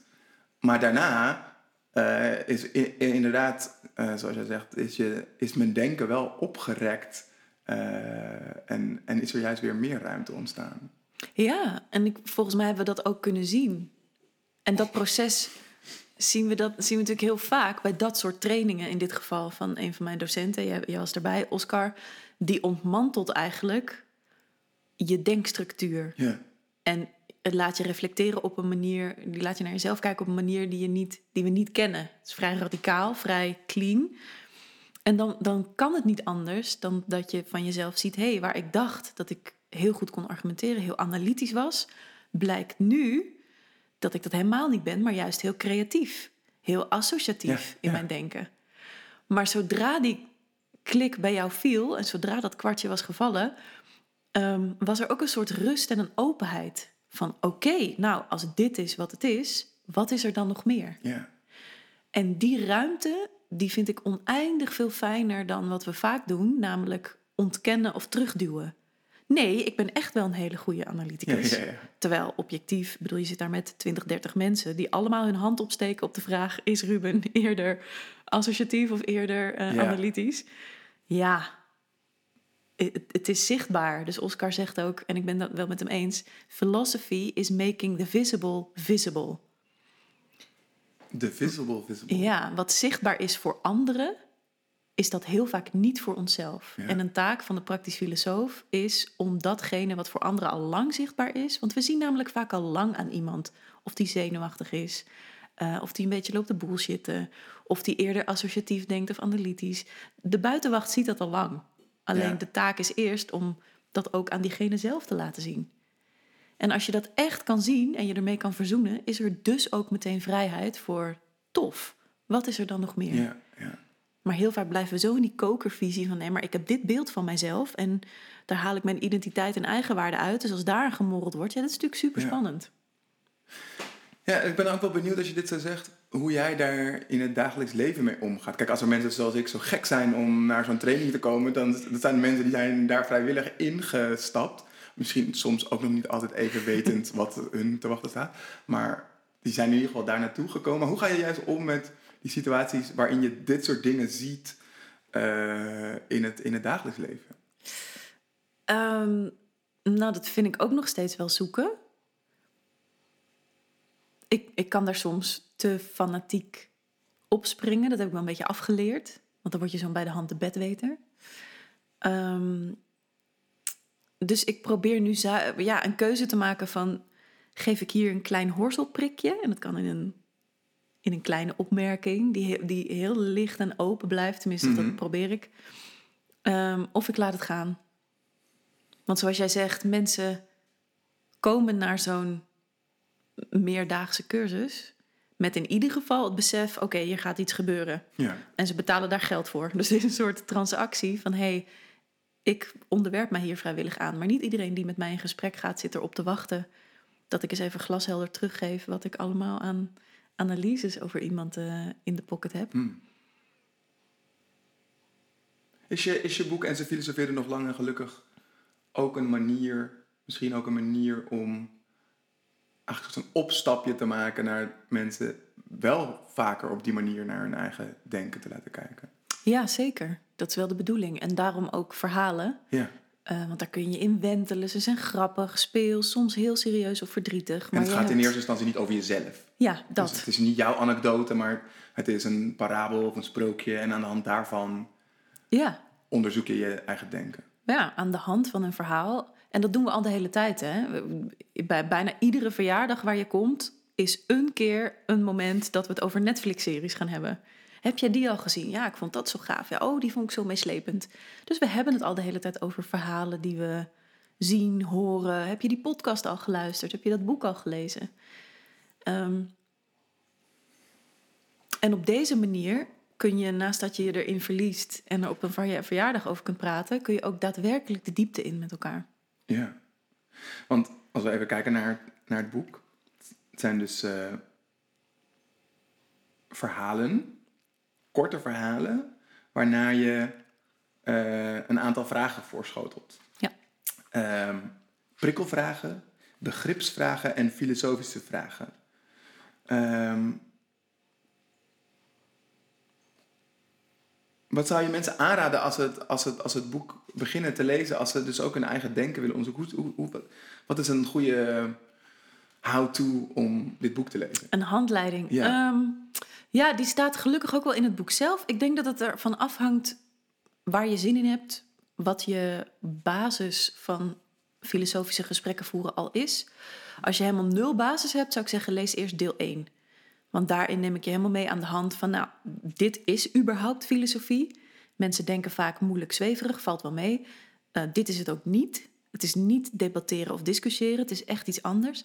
Maar daarna eh, is inderdaad, eh, zoals jij zegt, is, je, is mijn denken wel opgerekt. en, en is er juist weer meer ruimte ontstaan.
Ja, en ik, volgens mij hebben we dat ook kunnen zien. En dat proces zien we, dat, zien we natuurlijk heel vaak bij dat soort trainingen. In dit geval van een van mijn docenten, jij, jij was erbij, Oscar. Die ontmantelt eigenlijk je denkstructuur.
Ja,
En het laat je reflecteren op een manier, die laat je naar jezelf kijken op een manier die, je niet, die we niet kennen. Het is vrij radicaal, vrij clean. En dan, dan kan het niet anders dan dat je van jezelf ziet: hé, hey, waar ik dacht dat ik heel goed kon argumenteren, heel analytisch was, blijkt nu dat ik dat helemaal niet ben, maar juist heel creatief, heel associatief
Ja,
in
ja.
mijn denken. Maar zodra die klik bij jou viel en zodra dat kwartje was gevallen, ehm, was er ook een soort rust en een openheid. Van oké, nou, als dit is wat het is, wat is er dan nog meer?
ja,
En die ruimte, die vind ik oneindig veel fijner dan wat we vaak doen, namelijk ontkennen of terugduwen. Nee, ik ben echt wel een hele goede analyticus.
ja, ja.
Terwijl objectief, bedoel, je zit daar met 20, 30 mensen die allemaal hun hand opsteken op de vraag: is Ruben eerder associatief of eerder
Ja.
analytisch? Ja, het, het is zichtbaar. Dus Oscar zegt ook, en ik ben dat wel met hem eens: philosophy is making the visible visible.
The visible visible.
Ja, wat zichtbaar is voor anderen, is dat heel vaak niet voor onszelf.
Ja.
En een taak van de praktisch filosoof is om datgene wat voor anderen al lang zichtbaar is. Want we zien namelijk vaak al lang aan iemand of die zenuwachtig is, eh, of die een beetje loopt te bullshitten, of die eerder associatief denkt of analytisch. De buitenwacht ziet dat al lang. Alleen
Ja.
de taak is eerst om dat ook aan diegene zelf te laten zien. En als je dat echt kan zien en je ermee kan verzoenen, is er dus ook meteen vrijheid voor tof. Wat is er dan nog meer?
Ja.
Maar heel vaak blijven we zo in die kokervisie van nee, maar ik heb dit beeld van mijzelf en daar haal ik mijn identiteit en eigenwaarde uit. Dus als daar gemorreld wordt, ja, dat is natuurlijk super
Ja.
spannend.
Ja, ik ben ook wel benieuwd als je dit zo zegt, hoe jij daar in het dagelijks leven mee omgaat. Kijk, als er mensen zoals ik zo gek zijn om naar zo'n training te komen, dan dat zijn de mensen die zijn daar vrijwillig ingestapt. Misschien soms ook nog niet altijd even wetend wat hun te wachten staat. Maar die zijn in ieder geval daar naartoe gekomen. Hoe ga je juist om met die situaties waarin je dit soort dingen ziet eh, in, het, in het dagelijks leven?
Ehm, nou, dat vind ik ook nog steeds wel zoeken. Ik, ik kan daar soms te fanatiek opspringen. Dat heb ik wel een beetje afgeleerd. Want dan word je zo'n bij de hand de bedweter. Ehm, dus ik probeer nu ja, een keuze te maken van... geef ik hier een klein hoorzelprikje? En dat kan in een, in een kleine opmerking... Die, die heel licht en open blijft. Tenminste,
Mhm.
dat probeer ik. Ehm, of ik laat het gaan. Want zoals jij zegt, mensen komen naar zo'n meerdaagse cursus Met in ieder geval het besef, oké, hier gaat iets gebeuren.
Ja.
En ze betalen daar geld voor. Dus het is een soort transactie van, hé, hey, ik onderwerp mij hier vrijwillig aan. Maar niet iedereen die met mij in gesprek gaat, zit erop te wachten dat ik eens even glashelder teruggeef wat ik allemaal aan analyses over iemand uh, in de pocket heb.
Hmm. Is, je, is je boek En ze filosofeerden nog lang en gelukkig ook een manier, misschien ook een manier om eigenlijk een opstapje te maken naar mensen wel vaker op die manier naar hun eigen denken te laten kijken?
Ja, zeker. Dat is wel de bedoeling. En daarom ook verhalen.
Ja.
Uh, want daar kun je in wentelen. Ze zijn grappig, speel, soms heel serieus of verdrietig.
Maar en het gaat in eerste instantie niet over jezelf.
Ja, dat.
Dus het is niet jouw anekdote, maar het is een parabel of een sprookje. En aan de hand daarvan
ja.
onderzoek je je eigen denken.
Ja, aan de hand van een verhaal. En dat doen we al de hele tijd. Hè? Bij bijna iedere verjaardag waar je komt, is een keer een moment dat we het over Netflix-series gaan hebben. Heb jij die al gezien? Ja, ik vond dat zo gaaf. Ja, oh, die vond ik zo meeslepend. Dus we hebben het al de hele tijd over verhalen die we zien, horen. Heb je die podcast al geluisterd? Heb je dat boek al gelezen? Um, en op deze manier kun je, naast dat je je erin verliest en er op een verjaardag over kunt praten, kun je ook daadwerkelijk de diepte in met elkaar.
Ja, want als we even kijken naar, naar het boek, het zijn dus uh, verhalen korte verhalen waarna je uh, een aantal vragen voorschotelt.
Ja.
Uh, prikkelvragen, begripsvragen en filosofische vragen. Um, wat zou je mensen aanraden als het, als, het, als het boek beginnen te lezen, als ze dus ook hun eigen denken willen onderzoeken? Hoe, hoe, wat, wat is een goede how-to om dit boek te lezen?
Een handleiding.
Ja.
Um, ja, die staat gelukkig ook wel in het boek zelf. Ik denk dat het ervan afhangt waar je zin in hebt, wat je basis van filosofische gesprekken voeren al is. Als je helemaal nul basis hebt, zou ik zeggen, lees eerst deel 1. Want daarin neem ik je helemaal mee aan de hand van, nou, dit is überhaupt filosofie. Mensen denken vaak moeilijk zweverig, valt wel mee. Uh, dit is het ook niet. Het is niet debatteren of discussiëren, het is echt iets anders.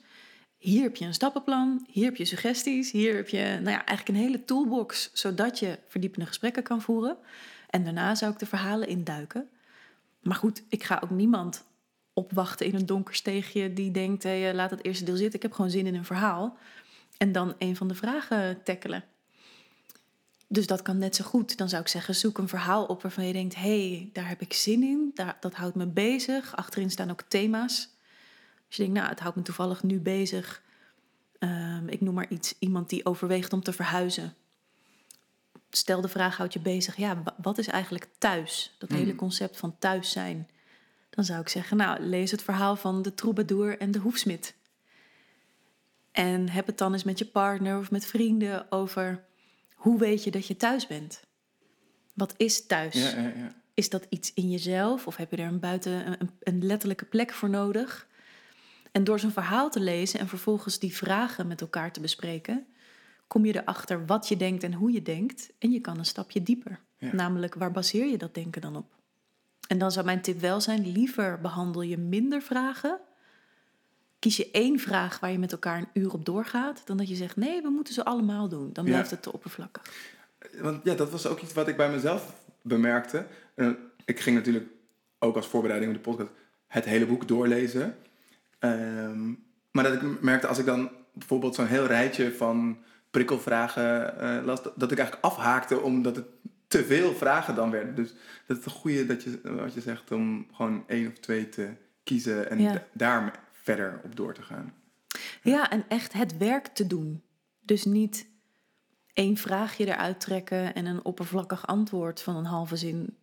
Hier heb je een stappenplan, hier heb je suggesties, hier heb je nou ja, eigenlijk een hele toolbox, zodat je verdiepende gesprekken kan voeren. En daarna zou ik de verhalen induiken. Maar goed, ik ga ook niemand opwachten in een donker steegje die denkt: hey, laat het eerste deel zitten, ik heb gewoon zin in een verhaal. En dan een van de vragen tackelen. Dus dat kan net zo goed. Dan zou ik zeggen: zoek een verhaal op waarvan je denkt: hé, hey, daar heb ik zin in, daar, dat houdt me bezig. Achterin staan ook thema's. Als je denkt, nou, het houdt me toevallig nu bezig. Um, ik noem maar iets, iemand die overweegt om te verhuizen. Stel de vraag, houd je bezig, ja, wat is eigenlijk thuis? Dat hele concept van thuis zijn. Dan zou ik zeggen, nou, lees het verhaal van de troubadour en de hoefsmid. En heb het dan eens met je partner of met vrienden over hoe weet je dat je thuis bent? Wat is thuis?
Ja, ja, ja.
Is dat iets in jezelf of heb je er een buiten een, een letterlijke plek voor nodig? En door zo'n verhaal te lezen en vervolgens die vragen met elkaar te bespreken, kom je erachter wat je denkt en hoe je denkt. En je kan een stapje dieper. Namelijk, waar baseer je dat denken dan op? En dan zou mijn tip wel zijn: liever behandel je minder vragen. Kies je één vraag waar je met elkaar een uur op doorgaat, dan dat je zegt: nee, we moeten ze allemaal doen. Dan blijft het te oppervlakkig.
Want ja, dat was ook iets wat ik bij mezelf bemerkte. ik ging natuurlijk ook als voorbereiding op de podcast het hele boek doorlezen. Ehm, maar dat ik merkte als ik dan bijvoorbeeld zo'n heel rijtje van prikkelvragen uh, las, dat, ik eigenlijk afhaakte omdat het te veel vragen dan werden. Dus dat is een goede dat je, wat je zegt, om gewoon één of twee te kiezen en daar verder op door te gaan.
Ja, en echt het werk te doen. Dus niet één vraagje eruit trekken en een oppervlakkig antwoord van een halve zin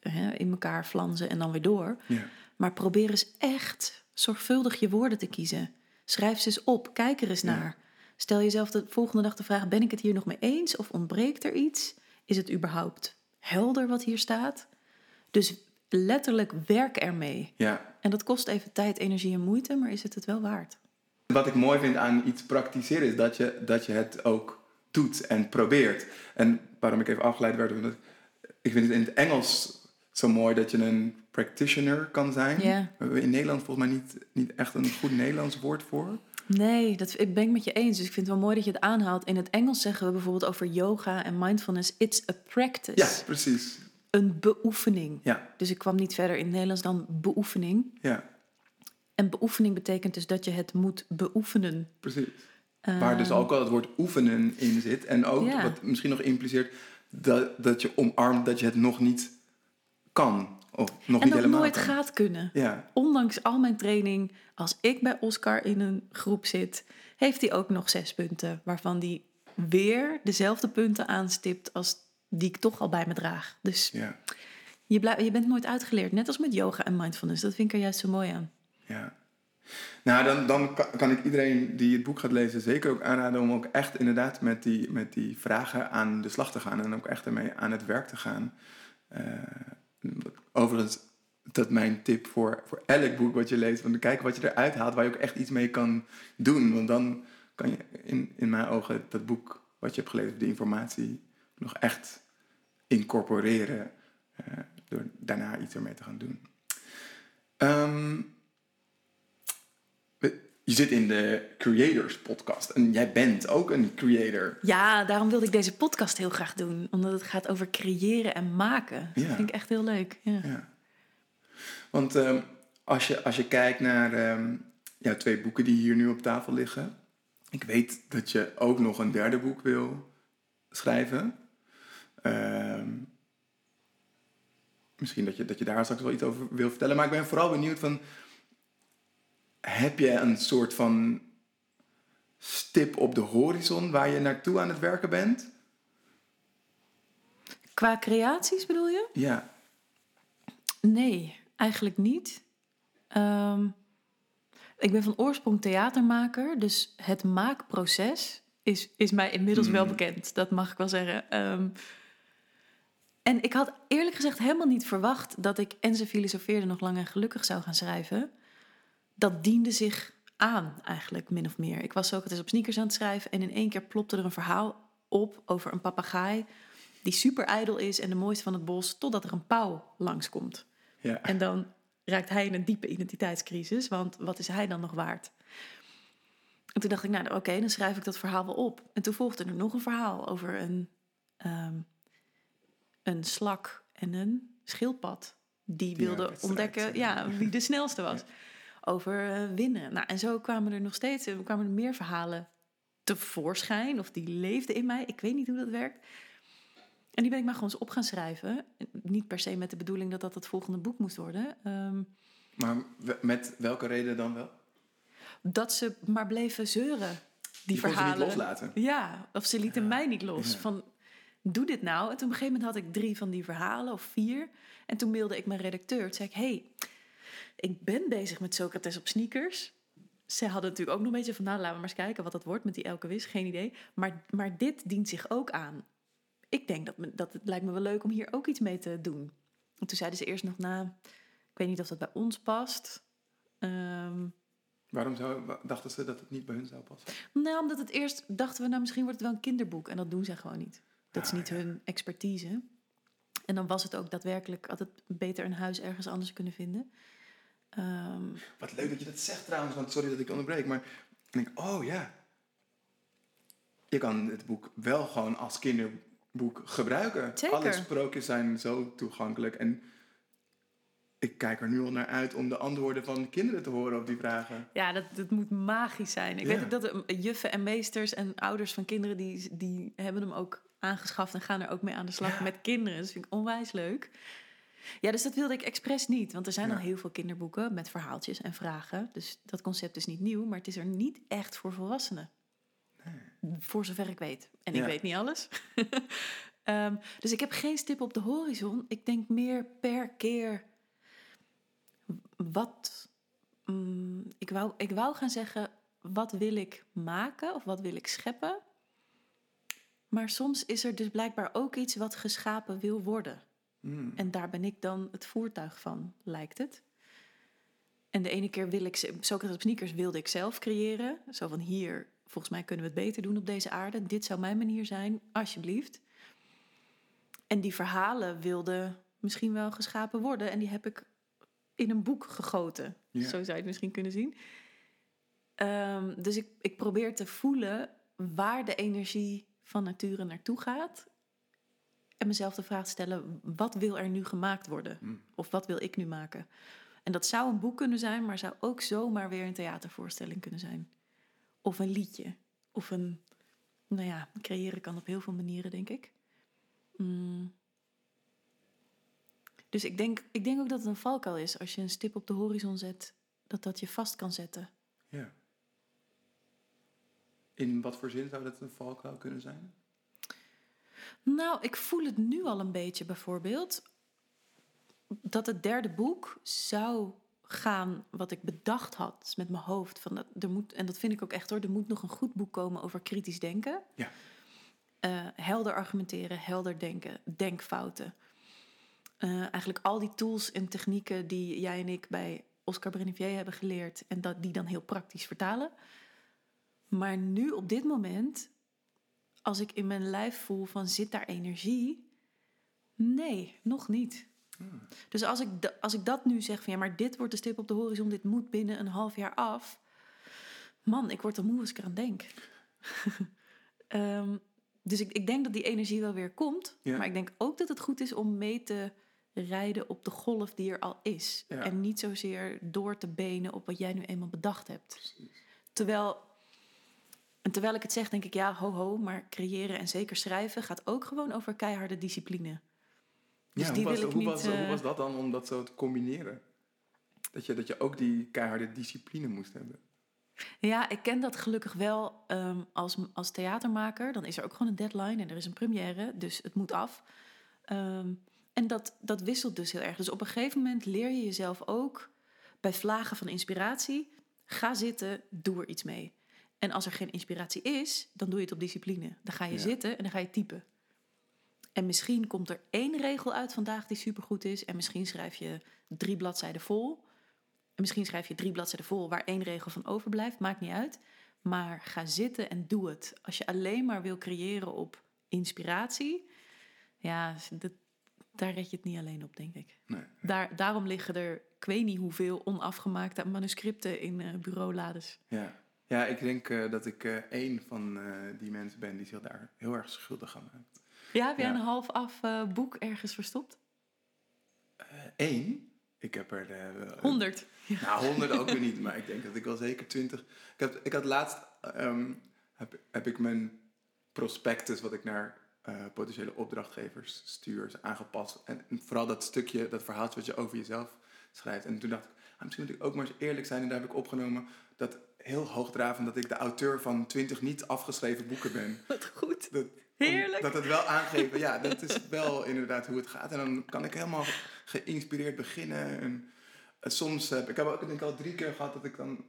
hè, in elkaar flanzen en dan weer door.
Ja.
Maar probeer eens echt zorgvuldig je woorden te kiezen. Schrijf ze eens op, kijk er eens naar. Stel jezelf de volgende dag de vraag: ben ik het hier nog mee eens of ontbreekt er iets? Is het überhaupt helder wat hier staat? Dus letterlijk werk ermee.
Ja.
En dat kost even tijd, energie en moeite, maar is het het wel waard?
Wat ik mooi vind aan iets praktiseren is dat je, dat je het ook doet en probeert. En waarom ik even afgeleid werd, omdat ik vind het in het Engels zo mooi dat je een practitioner kan zijn.
Yeah.
We hebben in Nederland volgens mij niet, niet echt een goed Nederlands woord voor.
Nee, dat ik ben ik met je eens. Dus ik vind het wel mooi dat je het aanhaalt. In het Engels zeggen we bijvoorbeeld over yoga en mindfulness: it's a practice.
Ja, precies.
Een beoefening.
Ja,
Dus ik kwam niet verder in het Nederlands dan beoefening.
ja,
En beoefening betekent dus dat je het moet beoefenen.
precies. Waar dus ook al het woord oefenen in zit. En ook,
Ja.
wat misschien nog impliceert, dat, dat je omarmt dat je het nog niet kan. Of nog
En
niet
dat nooit
kan.
gaat kunnen.
Ja,
Ondanks al mijn training, als ik bij Oscar in een groep zit, heeft hij ook nog zes punten. Waarvan hij weer dezelfde punten aanstipt als die ik toch al bij me draag. Dus
ja,
je, blijf, je bent nooit uitgeleerd. Net als met yoga en mindfulness. Dat vind ik er juist zo mooi aan.
ja. Nou, dan, dan kan, kan ik iedereen die het boek gaat lezen zeker ook aanraden om ook echt inderdaad met die, met die vragen aan de slag te gaan. En ook echt ermee aan het werk te gaan. Eh, overigens, dat mijn tip voor, voor elk boek wat je leest. Want kijken wat je eruit haalt, waar je ook echt iets mee kan doen. Want dan kan je in, in mijn ogen dat boek wat je hebt gelezen, die informatie, nog echt incorporeren. eh, door daarna iets ermee te gaan doen. Ehm, je zit in de Creators Podcast en jij bent ook een creator.
Ja, daarom wilde ik deze podcast heel graag doen. Omdat het gaat over creëren en maken. Dat vind ik echt heel leuk. Ja.
Ja. Want ehm, als, je, als je kijkt naar ehm, jouw twee boeken die hier nu op tafel liggen. Ik weet dat je ook nog een derde boek wil schrijven. Ehm, misschien dat je, dat je daar straks wel iets over wil vertellen. Maar ik ben vooral benieuwd van... Heb je een soort van stip op de horizon waar je naartoe aan het werken bent?
Qua creaties bedoel je?
Ja,
Nee, eigenlijk niet. Ehm, ik ben van oorsprong theatermaker, dus het maakproces is, is mij inmiddels wel
Hmm.
bekend. Dat mag ik wel zeggen. Ehm, en ik had eerlijk gezegd helemaal niet verwacht dat ik En ze filosofeerde nog lang en gelukkig zou gaan schrijven. Dat diende zich aan, eigenlijk, min of meer. Ik was Socrates op sneakers aan het schrijven en in één keer plopte er een verhaal op over een papegaai die super ijdel is en de mooiste van het bos, totdat er een pauw langskomt.
ja.
En dan raakt hij in een diepe identiteitscrisis, want wat is hij dan nog waard? En toen dacht ik, nou oké, dan schrijf ik dat verhaal wel op. En toen volgde er nog een verhaal over een, ehm, een slak en een schildpad. Die wilden ontdekken ja, wie de snelste was. Over eh, winnen. Nou, en zo kwamen er nog steeds er kwamen er meer verhalen tevoorschijn. Of die leefden in mij. Ik weet niet hoe dat werkt. En die ben ik maar gewoon eens op gaan schrijven. Niet per se met de bedoeling dat dat het volgende boek moest worden. Ehm,
Maar met welke reden dan wel?
dat ze maar bleven zeuren. Die
Je kon ze
verhalen.
niet loslaten.
Ja, of ze lieten mij niet los.
Ja.
Van, doe dit nou. En toen op een gegeven moment had ik drie van die verhalen, of vier. En toen mailde ik mijn redacteur. Toen zei ik, hey, ik ben bezig met Socrates op sneakers. Ze hadden natuurlijk ook nog een beetje van, nou, laten we maar eens kijken wat dat wordt met die Elke Wis. Geen idee. Maar, maar dit dient zich ook aan. Ik denk dat, me, dat het lijkt me wel leuk om hier ook iets mee te doen. En toen zeiden ze eerst nog, nou, ik weet niet of dat bij ons past. Ehm,
Waarom zou, dachten ze dat het niet bij hun zou passen?
nou, omdat het eerst dachten we, nou misschien wordt het wel een kinderboek. En dat doen zij gewoon niet. Dat is
Ah,
niet
ja.
hun expertise. En dan was het ook daadwerkelijk, het beter een huis ergens anders kunnen vinden. Ehm,
Wat leuk dat je dat zegt trouwens, want sorry dat ik onderbreek. Maar ik denk, oh ja. Je kan het boek wel gewoon als kinderboek gebruiken.
Zeker.
Alle sprookjes zijn zo toegankelijk. En ik kijk er nu al naar uit om de antwoorden van kinderen te horen op die vragen.
ja, dat, dat moet magisch zijn. Ik
Ja.
weet ook dat juffen en meesters en ouders van kinderen, die, die hebben hem ook aangeschaft en gaan er ook mee aan de slag
Ja.
met kinderen. Dat vind ik onwijs leuk. Ja, dus dat wilde ik expres niet. Want er zijn
Ja.
al heel veel kinderboeken met verhaaltjes en vragen. Dus dat concept is niet nieuw, maar het is er niet echt voor volwassenen. Voor zover ik weet. En ik weet niet alles. Ehm, dus ik heb geen stip op de horizon. Ik denk meer per keer wat. mm, ik, wou, ik wou gaan zeggen, wat wil ik maken of wat wil ik scheppen? Maar soms is er dus blijkbaar ook iets wat geschapen wil worden.
Hmm.
En daar ben ik dan het voertuig van, lijkt het. En de ene keer wil ik, ze- Socrates op sneakers wilde ik zelf creëren. Zo van hier, volgens mij kunnen we het beter doen op deze aarde. Dit zou mijn manier zijn, alsjeblieft. En die verhalen wilden misschien wel geschapen worden. En die heb ik in een boek gegoten.
Ja.
Zo zou je het misschien kunnen zien. Ehm, dus ik, ik probeer te voelen waar de energie van nature naartoe gaat. En mezelf de vraag te stellen, wat wil er nu gemaakt worden?
Mm.
Of wat wil ik nu maken? En dat zou een boek kunnen zijn, maar zou ook zomaar weer een theatervoorstelling kunnen zijn. Of een liedje. Of een, nou ja, creëren kan op heel veel manieren, denk ik. Mm. Dus ik denk, ik denk ook dat het een valkuil is. Als je een stip op de horizon zet, dat dat je vast kan zetten.
Ja. In wat voor zin zou dat een valkuil kunnen zijn?
Nou, ik voel het nu al een beetje bijvoorbeeld. Dat het derde boek zou gaan wat ik bedacht had met mijn hoofd. Van dat, er moet, en dat vind ik ook echt hoor. Er moet nog een goed boek komen over kritisch denken.
Ja.
Eh, helder argumenteren, helder denken, denkfouten. Eh, eigenlijk al die tools en technieken die jij en ik bij Oscar Brennivier hebben geleerd. En dat, die dan heel praktisch vertalen. Maar nu op dit moment als ik in mijn lijf voel van zit daar energie? Nee, nog niet. Dus als ik, als ik dat nu zeg van ja, maar dit wordt de stip op de horizon, dit moet binnen een half jaar af. Man, ik word er moe als ik eraan denk. Ehm, dus ik, ik denk dat die energie wel weer komt.
Ja.
Maar ik denk ook dat het goed is om mee te rijden op de golf die er al is.
Ja.
En niet zozeer door te benen op wat jij nu eenmaal bedacht hebt. Terwijl, en terwijl ik het zeg, denk ik ja, ho ho, maar creëren en zeker schrijven gaat ook gewoon over keiharde discipline. Dus
ja, hoe, was,
wil ik
hoe,
niet,
was, hoe
eh,
was dat dan om dat zo te combineren? Dat je, dat je ook die keiharde discipline moest hebben.
Ja, ik ken dat gelukkig wel ehm, als, als theatermaker. Dan is er ook gewoon een deadline en er is een première, dus het moet af. Ehm, en dat, dat wisselt dus heel erg. Dus op een gegeven moment leer je jezelf ook bij vlagen van inspiratie. Ga zitten, doe er iets mee. En als er geen inspiratie is, dan doe je het op discipline. Dan ga je
Ja.
zitten en dan ga je typen. En misschien komt er één regel uit vandaag die supergoed is. En misschien schrijf je drie bladzijden vol. En misschien schrijf je drie bladzijden vol waar één regel van overblijft. Maakt niet uit. Maar ga zitten en doe het. Als je alleen maar wil creëren op inspiratie. Ja, dat, daar red je het niet alleen op, denk ik.
Nee.
Daar, daarom liggen er, ik weet niet hoeveel onafgemaakte manuscripten in eh bureaulades.
Ja, ja ik denk eh, dat ik eh één van eh, die mensen ben die zich daar heel erg schuldig aan maakt.
Ja, heb jij
Ja.
een half af boek ergens verstopt?
Eén? Ik heb er...
Honderd.
Nou, honderd ook weer niet, maar ik denk dat ik wel zeker twintig... Ik, heb, ik had laatst... ehm, heb, heb ik mijn prospectus wat ik naar potentiële opdrachtgevers stuur aangepast. En, en vooral dat stukje, dat verhaaltje wat je over jezelf schrijft. En toen dacht ik, ah, misschien moet ik ook maar eens eerlijk zijn. En daar heb ik opgenomen dat heel hoogdravend dat ik de auteur van twintig niet afgeschreven boeken ben.
Wat goed.
Dat,
Heerlijk.
Dat het wel aangeven, ja, dat is wel inderdaad hoe het gaat. En dan kan ik helemaal geïnspireerd beginnen. En eh, soms heb ik heb ook denk ik al drie keer gehad dat ik dan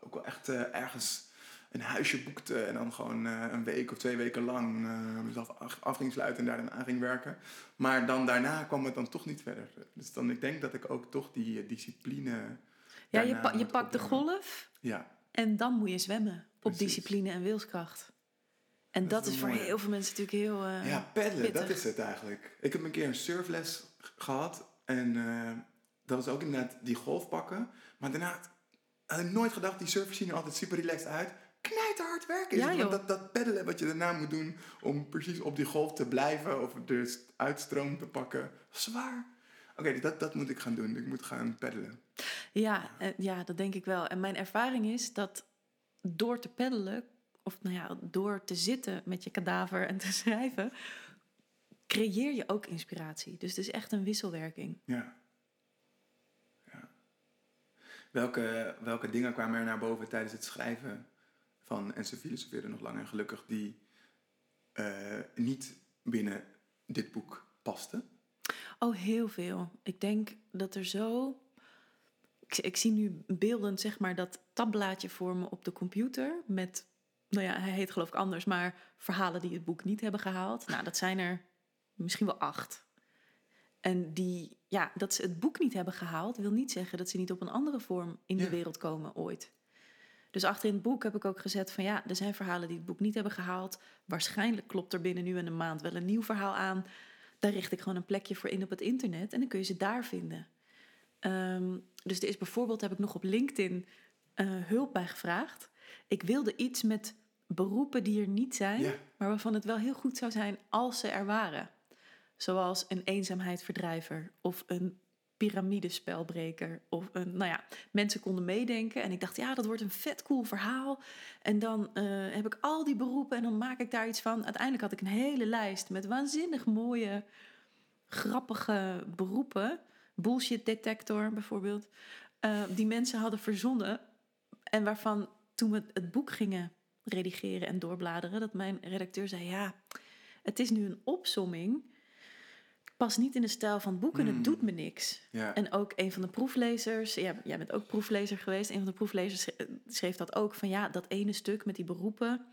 ook wel echt eh, ergens een huisje boekte. En dan gewoon eh, een week of twee weken lang mezelf af, ging sluiten en daar dan aan ging werken. Maar dan daarna kwam het dan toch niet verder. Dus dan ik denk dat ik ook toch die discipline.
Ja, je, pa- je pakt de golf
Ja,
en dan moet je zwemmen. Op discipline en wilskracht. En
Dat
dat,
is
voor heel veel mensen natuurlijk heel... eh,
Ja, peddelen,
pittig.
dat is het eigenlijk. Ik heb een keer een surfles gehad en eh, dat was ook inderdaad die golf pakken. Maar daarna had ik nooit gedacht, die surfers zien er altijd super relaxed uit. Knijter hard werken
Ja,
want dat, dat peddelen wat je daarna moet doen om precies op die golf te blijven of de st- uitstroom te pakken. Zwaar. Oké, dat, dat moet ik gaan doen. Ik moet gaan peddelen.
Ja, eh, ja, dat denk ik wel. En mijn ervaring is dat door te peddelen, of nou ja, door te zitten met je kadaver en te schrijven, creëer je ook inspiratie. Dus het is echt een wisselwerking.
Ja. ja. Welke, welke dingen kwamen er naar boven tijdens het schrijven van En ze filosofeerde nog lang en gelukkig die eh, niet binnen dit boek pasten?
Oh, heel veel. Ik denk dat er zo. Ik, ik zie nu beeldend, zeg maar, dat tabblaadje voor me op de computer. Met, nou ja, hij heet geloof ik anders, maar verhalen die het boek niet hebben gehaald. Nou, dat zijn er misschien wel acht. En die, ja, dat ze het boek niet hebben gehaald, wil niet zeggen dat ze niet op een andere vorm in
Ja.
de wereld komen ooit. Dus achter in het boek heb ik ook gezet van ja, er zijn verhalen die het boek niet hebben gehaald. Waarschijnlijk klopt er binnen nu en een maand wel een nieuw verhaal aan. Daar richt ik gewoon een plekje voor in op het internet en dan kun je ze daar vinden. Ehm, dus er is bijvoorbeeld, heb ik nog op LinkedIn eh, hulp bij gevraagd. Ik wilde iets met beroepen die er niet zijn,
Ja.
maar waarvan het wel heel goed zou zijn als ze er waren. Zoals een eenzaamheidverdrijver of een piramidespelbreker. Of een, nou ja, mensen konden meedenken. En ik dacht, ja, dat wordt een vet cool verhaal. En dan eh, heb ik al die beroepen en dan maak ik daar iets van. Uiteindelijk had ik een hele lijst met waanzinnig mooie, grappige beroepen. Bullshit detector bijvoorbeeld. eh, die mensen hadden verzonnen. En waarvan toen we het boek gingen redigeren en doorbladeren, dat mijn redacteur zei: Ja, het is nu een opsomming. Past niet in de stijl van het boek en
Hmm.
het doet me niks.
Ja.
En ook een van de proeflezers, ja, jij bent ook proeflezer geweest, een van de proeflezers sch- schreef dat ook: van ja, dat ene stuk met die beroepen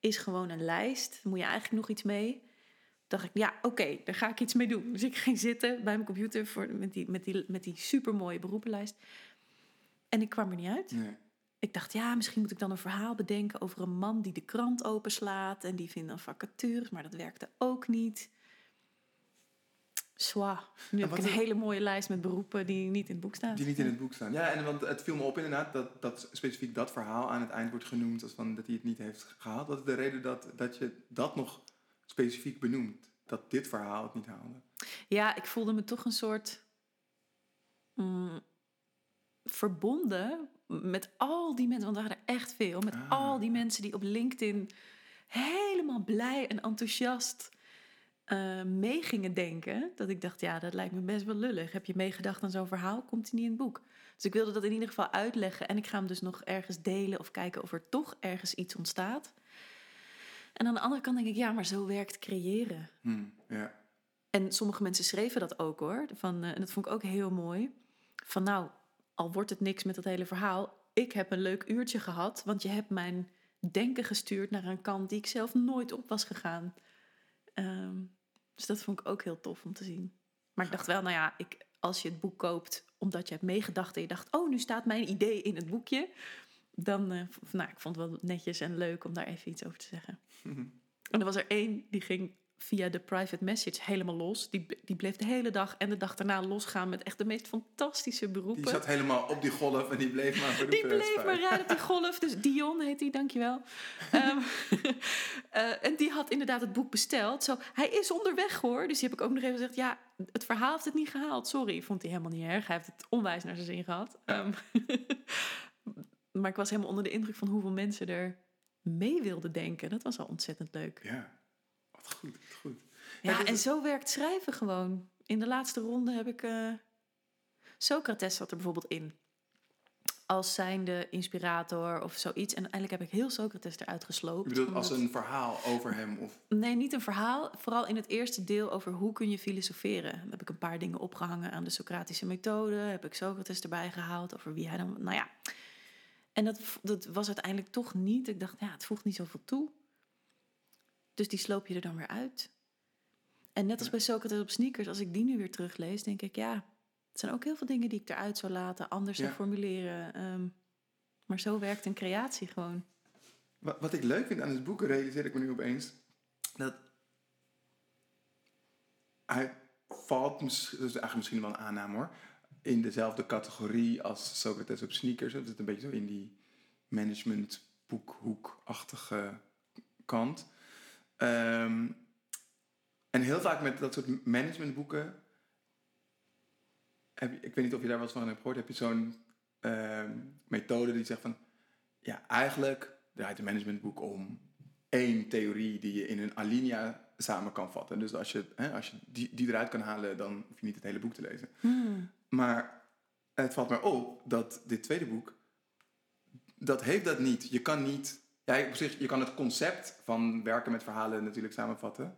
is gewoon een lijst. Daar moet je eigenlijk nog iets mee. Dacht ik, ja, oké, daar ga ik iets mee doen. Dus ik ging zitten bij mijn computer voor, met die, met die, met die supermooie beroepenlijst. En ik kwam er niet uit.
Nee.
Ik dacht, ja, misschien moet ik dan een verhaal bedenken over een man die de krant openslaat en die vindt dan vacatures, maar dat werkte ook niet. Zwa. Nu heb ik een hele mooie lijst met beroepen die niet in het boek staan.
Die niet in het boek staan. Ja, en want het viel me op inderdaad dat, dat specifiek dat verhaal aan het eind wordt genoemd als van dat hij het niet heeft gehaald. Wat is de reden dat, dat je dat nog specifiek benoemt? Dat dit verhaal het niet haalde?
Ja, ik voelde me toch een soort mm, verbonden met al die mensen, want er waren er echt veel, met
Ah.
al die mensen die op LinkedIn helemaal blij en enthousiast eh mee gingen denken. Dat ik dacht, ja, dat lijkt me best wel lullig. Heb je meegedacht aan zo'n verhaal? Komt hij niet in het boek? Dus ik wilde dat in ieder geval uitleggen en ik ga hem dus nog ergens delen of kijken of er toch ergens iets ontstaat. En aan de andere kant denk ik, ja, maar zo werkt creëren.
Hm, ja.
En sommige mensen schreven dat ook hoor. Van, eh, en dat vond ik ook heel mooi. Van nou, al wordt het niks met dat hele verhaal. Ik heb een leuk uurtje gehad. Want je hebt mijn denken gestuurd naar een kant die ik zelf nooit op was gegaan. Ehm, dus dat vond ik ook heel tof om te zien. Maar ik dacht wel, nou ja, ik, als je het boek koopt omdat je hebt meegedacht en je dacht, oh, nu staat mijn idee in het boekje. Dan, eh, nou, ik vond het wel netjes en leuk om daar even iets over te zeggen. En er was er één die ging via de private message helemaal los. Die, die bleef de hele dag en de dag daarna losgaan met echt de meest fantastische beroepen.
Die zat helemaal op die golf en die bleef maar voor de
Die bleef maar rijden op die golf. Dus Dion heet hij, dankjewel. Ehm eh, en die had inderdaad het boek besteld. Zo, hij is onderweg hoor. Dus die heb ik ook nog even gezegd... ja, het verhaal heeft het niet gehaald. Sorry, vond hij helemaal niet erg. Hij heeft het onwijs naar zijn zin gehad. Ehm, maar ik was helemaal onder de indruk van hoeveel mensen er mee wilden denken. Dat was al ontzettend leuk.
Ja, wat goed, wat goed.
Ja, en zo werkt schrijven gewoon. In de laatste ronde heb ik... eh, Socrates zat er bijvoorbeeld in. Als zijnde inspirator of zoiets. En uiteindelijk heb ik heel Socrates eruit gesloopt.
Je bedoelt als een verhaal over hem of...
Nee, niet een verhaal. Vooral in het eerste deel over hoe kun je filosoferen. Dan heb ik een paar dingen opgehangen aan de Socratische methode. Heb ik Socrates erbij gehaald over wie hij dan... Nou ja. En dat, dat was uiteindelijk toch niet. Ik dacht, ja, het voegt niet zoveel toe. Dus die sloop je er dan weer uit. En net als bij Socrates op sneakers, als ik die nu weer teruglees, denk ik, ja, het zijn ook heel veel dingen die ik eruit zou laten, anders zou
Ja.
formuleren. Ehm, maar zo werkt een creatie gewoon.
Wat, wat ik leuk vind aan het boek, realiseer ik me nu opeens, dat hij valt, dat is eigenlijk misschien wel een aanname hoor, in dezelfde categorie als Socrates op sneakers. Dat zit een beetje zo in die managementboekhoekachtige kant. Ehm, en heel vaak met dat soort managementboeken, heb ik weet niet of je daar eens van hebt gehoord, heb je zo'n ehm, methode die zegt van, ja, eigenlijk draait een managementboek om één theorie die je in een alinea samen kan vatten. Dus als je, hè, als je die, die eruit kan halen, dan hoef je niet het hele boek te lezen.
Hmm.
Maar het valt me op dat dit tweede boek, dat heeft dat niet. Je kan niet, ja, op zich, je kan het concept van werken met verhalen natuurlijk samenvatten.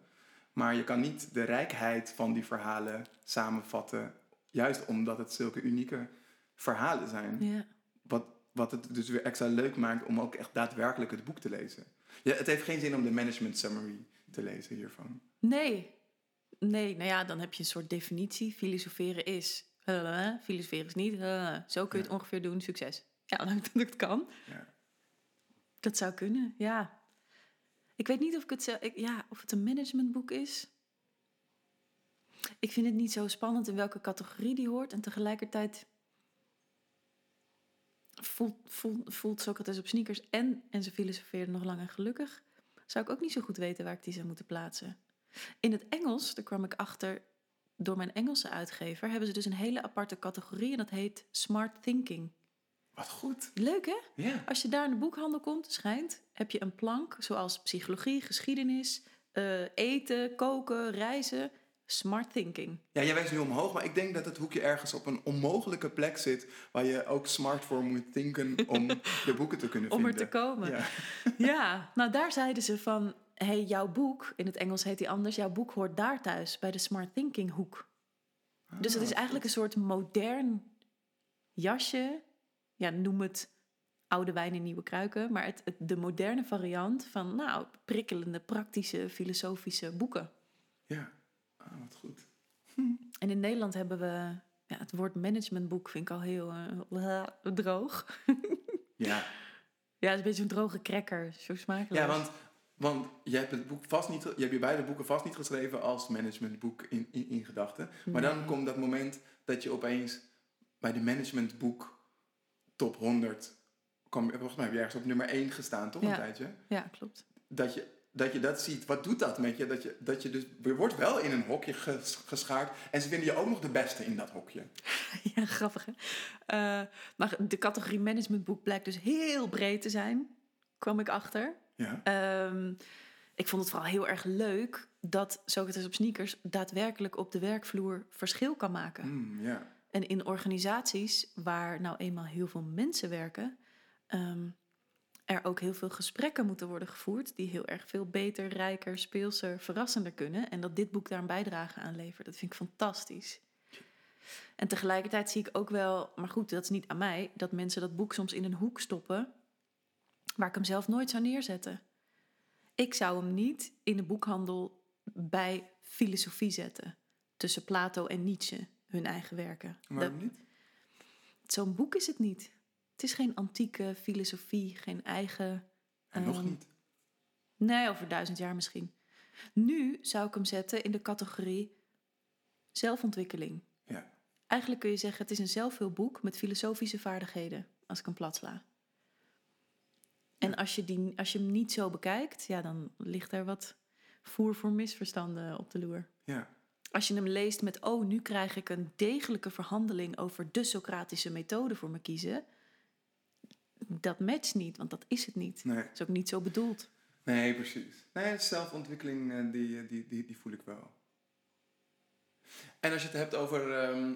Maar je kan niet de rijkheid van die verhalen samenvatten. Juist omdat het zulke unieke verhalen zijn. Wat, wat het dus weer extra leuk maakt om ook echt daadwerkelijk het boek te lezen. Ja, het heeft geen zin om de management summary te lezen hiervan.
Nee. Nee, nou ja, dan heb je een soort definitie. Filosoferen is. Filosoferen is niet. zo kun je het ongeveer doen. Succes. Ja, dan dat het kan.
Ja.
Dat zou kunnen, ja. Ik weet niet of, ik het, ik, ja, of het een managementboek is. Ik vind het niet zo spannend in welke categorie die hoort. En tegelijkertijd voelt, voelt, voelt Socrates op sneakers en, en ze filosofeerde nog lang en gelukkig, zou ik ook niet zo goed weten waar ik die zou moeten plaatsen. In het Engels, daar kwam ik achter door mijn Engelse uitgever, hebben ze dus een hele aparte categorie en dat heet Smart Thinking.
Wat goed.
Leuk hè?
Ja.
Als je daar in de boekhandel komt, schijnt, heb je een plank zoals psychologie, geschiedenis, eh, eten, koken, reizen. Smart thinking.
Ja, jij wijst nu omhoog, maar ik denk dat het hoekje ergens op een onmogelijke plek zit waar je ook smart voor moet denken om de boeken te kunnen
Om
vinden.
er te komen.
Ja.
Ja, nou daar zeiden ze van, hey, jouw boek, in het Engels heet die anders, jouw boek hoort daar thuis, bij de smart thinking hoek. Dus het is
Ah,
eigenlijk een soort modern jasje. Ja, noem het oude wijn in nieuwe kruiken. Maar het, het- de moderne variant van, nou, prikkelende, praktische, filosofische boeken.
Ja, ah, wat goed.
En in Nederland hebben we, ja, het woord managementboek vind ik al heel eh, droog.
Ja,
Ja, het is een beetje een droge cracker, zo smakelijk.
ja want, want je hebt het boek vast niet, je hebt je beide boeken vast niet geschreven als managementboek in, in, in gedachten. Maar dan
Nee.
komt dat moment dat je opeens bij de managementboek top 100, kwam, volgens mij heb je ergens op nummer 1 gestaan, toch? Een
Ja.
tijdje.
Ja, klopt.
dat je, dat je dat ziet. Wat doet dat met je? Dat je, dat je dus, je wordt wel in een hokje ges- geschaard. En ze vinden je ook nog de beste in dat hokje.
Ja, grappig hè. Eh, maar de categorie managementboek blijkt dus heel breed te zijn, kwam ik achter.
Ja.
Ehm, ik vond het vooral heel erg leuk dat Socrates op sneakers daadwerkelijk op de werkvloer verschil kan maken.
Mm.
En in organisaties waar nou eenmaal heel veel mensen werken, ehm, er ook heel veel gesprekken moeten worden gevoerd die heel erg veel beter, rijker, speelser, verrassender kunnen. En dat dit boek daar een bijdrage aan levert. Dat vind ik fantastisch. En tegelijkertijd zie ik ook wel, maar goed, dat is niet aan mij, dat mensen dat boek soms in een hoek stoppen waar ik hem zelf nooit zou neerzetten. Ik zou hem niet in de boekhandel bij filosofie zetten. Tussen Plato en Nietzsche, hun eigen werken.
Waarom niet?
Zo'n boek is het niet. Het is geen antieke filosofie, geen eigen.
En nog
ehm,
niet.
Nee, over duizend jaar misschien. Nu zou ik hem zetten in de categorie zelfontwikkeling.
Ja.
Eigenlijk kun je zeggen, het is een zelfhulpboek met filosofische vaardigheden, als ik hem plat sla. En als je, die, als je hem niet zo bekijkt, ja, dan ligt er wat voer voor misverstanden op de loer.
Ja.
Als je hem leest met, oh, nu krijg ik een degelijke verhandeling over de Socratische methode voor me kiezen. Dat matcht niet, want dat is het niet.
Nee.
Dat is ook niet zo bedoeld.
nee, precies. Nee, zelfontwikkeling, eh, die, eh, die, die, die voel ik wel. En als je het hebt over ehm,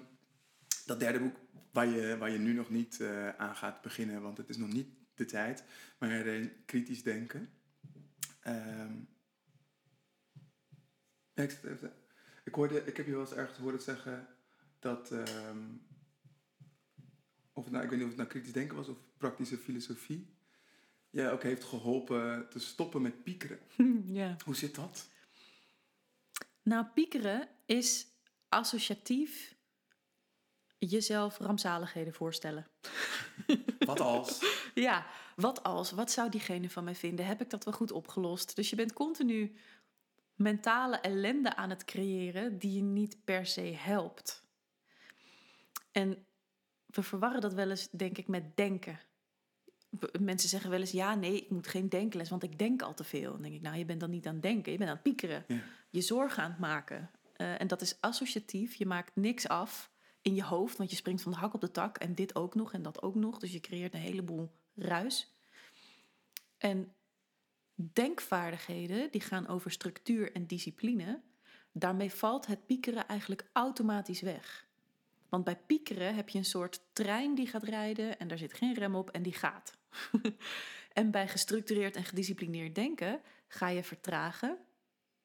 dat derde boek, waar je, waar je nu nog niet eh, aan gaat beginnen, want het is nog niet de tijd, maar kritisch denken. Ehm, ja, ik, hoorde, ik heb je wel eens ergens horen zeggen dat, ehm, of nou, ik weet niet of het nou kritisch denken was of praktische filosofie, je ook heeft geholpen te stoppen met piekeren.
ja.
Hoe zit dat?
Nou, piekeren is associatief jezelf rampzaligheden voorstellen.
Wat als?
Ja, wat als? Wat zou diegene van mij vinden? Heb ik dat wel goed opgelost? Dus je bent continu mentale ellende aan het creëren die je niet per se helpt. En we verwarren dat wel eens, denk ik, met denken. Mensen zeggen wel eens, ja, nee, ik moet geen denkles, want ik denk al te veel. Dan denk ik, nou, je bent dan niet aan het denken, je bent aan het piekeren.
Ja.
Je zorgen aan het maken. Eh, en dat is associatief, je maakt niks af in je hoofd, want je springt van de hak op de tak en dit ook nog en dat ook nog. Dus je creëert een heleboel ruis. En denkvaardigheden, die gaan over structuur en discipline. Daarmee valt het piekeren eigenlijk automatisch weg. Want bij piekeren heb je een soort trein die gaat rijden en daar zit geen rem op en die gaat. en bij gestructureerd en gedisciplineerd denken ga je vertragen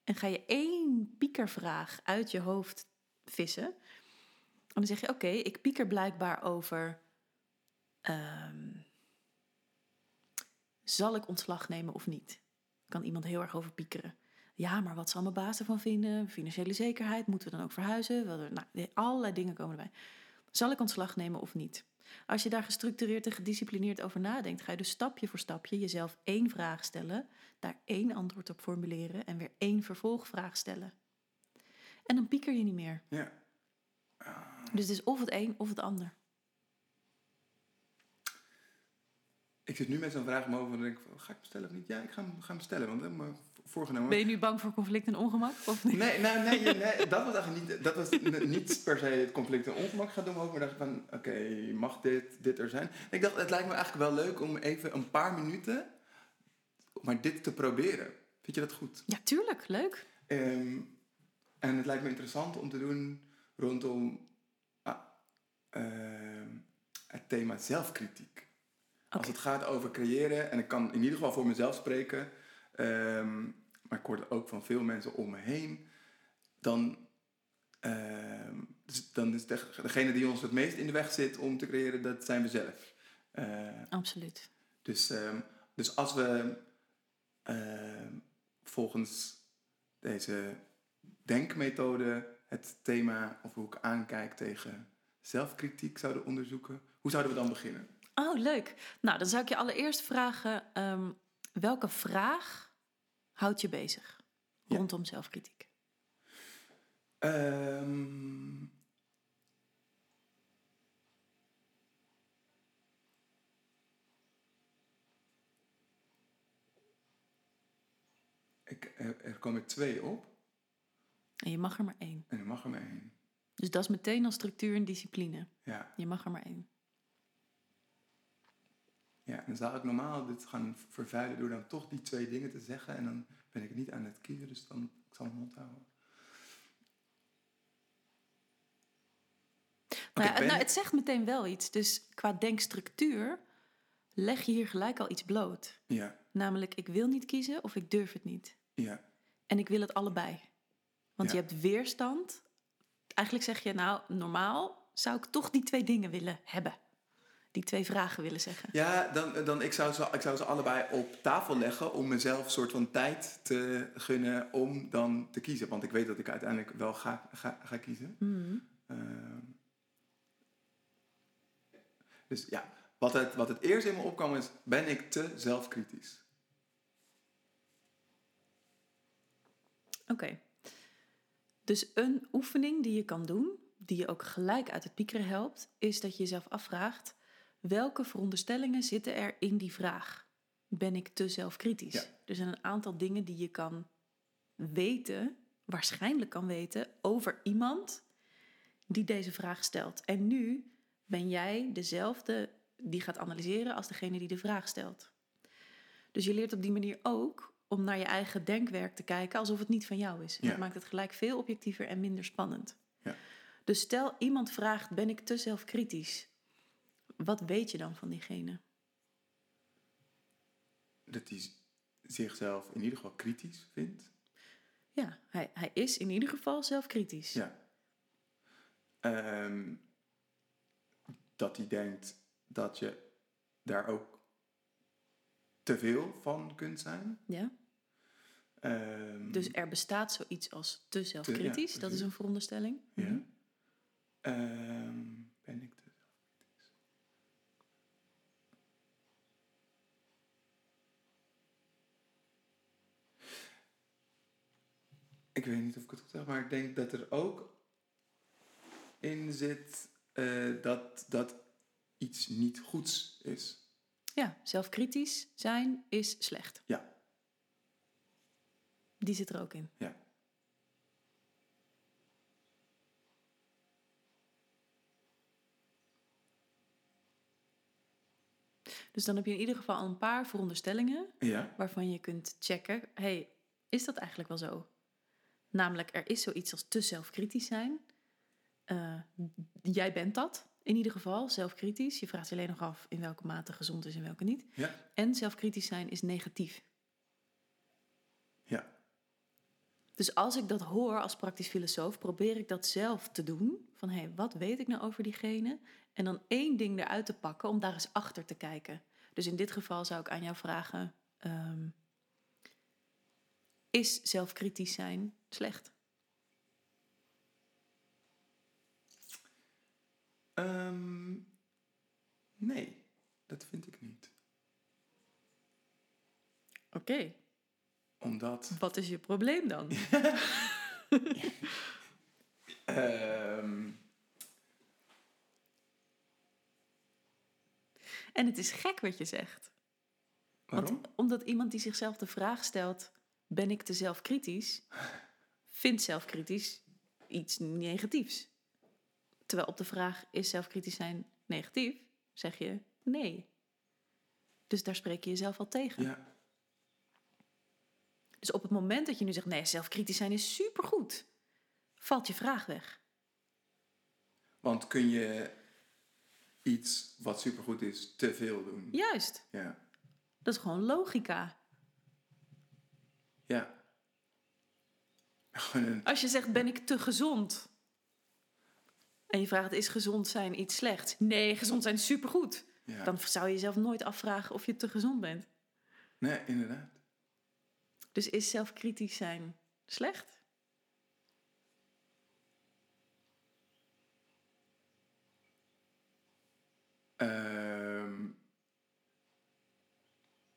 en ga je één piekervraag uit je hoofd vissen. Dan zeg je: Oké, ik pieker blijkbaar over. ehm, zal ik ontslag nemen of niet? Kan iemand heel erg over piekeren. Ja, maar wat zal mijn baas ervan vinden? Financiële zekerheid, moeten we dan ook verhuizen? Wel, Nou, allerlei dingen komen erbij. Zal ik ontslag nemen of niet? Als je daar gestructureerd en gedisciplineerd over nadenkt, ga je dus stapje voor stapje jezelf één vraag stellen, daar één antwoord op formuleren en weer één vervolgvraag stellen. En dan pieker je niet meer.
Ja.
Dus het is of het een of het ander.
ik zit nu met zo'n vraag in mijn hoofd en denk ik van, ga ik hem stellen of niet? Ja, ik ga hem, ga hem stellen, want ik heb me voorgenomen.
Ben je nu bang voor conflict en ongemak? Of niet?
Nee, nou, nee, nee, dat was eigenlijk niet, dat was niet per se het conflict en ongemak gaat doen, maar ook maar dacht ik van, oké, mag dit, dit er zijn? Ik dacht, het lijkt me eigenlijk wel leuk om even een paar minuten, maar dit te proberen. Vind je dat goed?
Ja, tuurlijk. Leuk.
Ehm, en het lijkt me interessant om te doen rondom ehm, het thema zelfkritiek. Als het gaat over creëren, en ik kan in ieder geval voor mezelf spreken, ehm, maar ik hoor het ook van veel mensen om me heen, dan, ehm, dus dan is de- degene die ons het meest in de weg zit om te creëren, dat zijn we zelf.
Absoluut.
dus, dus als we volgens deze denkmethode het thema of hoe ik aankijk tegen zelfkritiek zouden onderzoeken, hoe zouden we dan beginnen?
Oh, leuk. Nou, dan zou ik je allereerst vragen... ehm, welke vraag houdt je bezig
Ja.
rondom zelfkritiek?
Ehm, ik, er, er komen twee op
En je mag er maar één.
en er mag er maar één.
Dus dat is meteen al structuur en discipline.
Ja.
Je mag er maar één.
Ja, dan zou ik normaal dit gaan vervuilen door dan toch die twee dingen te zeggen. En dan ben ik niet aan het kiezen, dus dan ik zal mijn mond houden.
Nou, ja, nou,
ik-
het zegt meteen wel iets. Dus qua denkstructuur leg je hier gelijk al iets bloot.
Ja,
Namelijk, ik wil niet kiezen of ik durf het niet.
ja,
En ik wil het allebei. Want
Ja.
je hebt weerstand. Eigenlijk zeg je, nou, normaal zou ik toch die twee dingen willen hebben. Die twee vragen willen zeggen.
ja dan, dan, ik, zou ze, ik zou ze allebei op tafel leggen om mezelf een soort van tijd te gunnen om dan te kiezen. Want ik weet dat ik uiteindelijk wel ga, ga, ga kiezen.
Mhm.
Ehm, dus ja, wat het, wat het eerst in me opkwam is, ben ik te zelfkritisch?
Oké. Dus een oefening die je kan doen, die je ook gelijk uit het piekeren helpt, is dat je jezelf afvraagt: welke veronderstellingen zitten er in die vraag? Ben ik te zelfkritisch?
Ja.
Er zijn een aantal dingen die je kan weten, waarschijnlijk kan weten, over iemand die deze vraag stelt. En nu ben jij dezelfde die gaat analyseren als degene die de vraag stelt. Dus je leert op die manier ook om naar je eigen denkwerk te kijken alsof het niet van jou is.
Ja.
Dat maakt het gelijk veel objectiever en minder spannend.
Ja.
Dus stel iemand vraagt: ben ik te zelfkritisch? Wat weet je dan van diegene?
Dat hij zichzelf in ieder geval kritisch vindt.
Ja, hij, hij is in ieder geval zelfkritisch.
Ja. Ehm, dat hij denkt dat je daar ook te veel van kunt zijn.
Ja?
Ehm,
Dus er bestaat zoiets als te zelfkritisch. dat is een veronderstelling.
ja.
Mhm.
Ehm, ben ik te zelfkritisch? Ik weet niet of ik het goed zeg, maar ik denk dat er ook in zit eh, dat dat iets niet goeds is.
Ja, zelfkritisch zijn is slecht.
Ja,
Die zit er ook in.
ja.
Dus dan heb je in ieder geval al een paar veronderstellingen
Ja,
waarvan je kunt checken: hey, is dat eigenlijk wel zo? Namelijk, er is zoiets als te zelfkritisch zijn. Eh, jij bent dat in ieder geval, zelfkritisch. Je vraagt je alleen nog af in welke mate gezond is en welke niet.
ja,
En zelfkritisch zijn is negatief.
ja.
Dus als ik dat hoor als praktisch filosoof, probeer ik dat zelf te doen. Van hé, hey, wat weet ik nou over diegene? En dan één ding eruit te pakken om daar eens achter te kijken. Dus in dit geval zou ik aan jou vragen: ehm, is zelfkritisch zijn slecht?
Ehm, nee, dat vind ik niet.
Oké,
Omdat
wat is je probleem dan?
ehm,
En het is gek wat je zegt.
Waarom?
Want omdat iemand die zichzelf de vraag stelt: ben ik te zelfkritisch? vindt zelfkritisch iets negatiefs. Terwijl op de vraag: is zelfkritisch zijn negatief? zeg je nee. Dus daar spreek je jezelf al tegen.
Ja.
Dus op het moment dat je nu zegt: nee, zelfkritisch zijn is supergoed, valt je vraag weg.
Want kun je iets wat supergoed is te veel doen?
Juist,
Ja.
dat is gewoon logica.
Ja.
Als je zegt: ben ik te gezond? En je vraagt: is gezond zijn iets slechts? Nee, gezond zijn is supergoed.
ja.
Dan zou je jezelf nooit afvragen of je te gezond bent.
Nee, inderdaad.
Dus is zelfkritisch zijn slecht?
Ehm,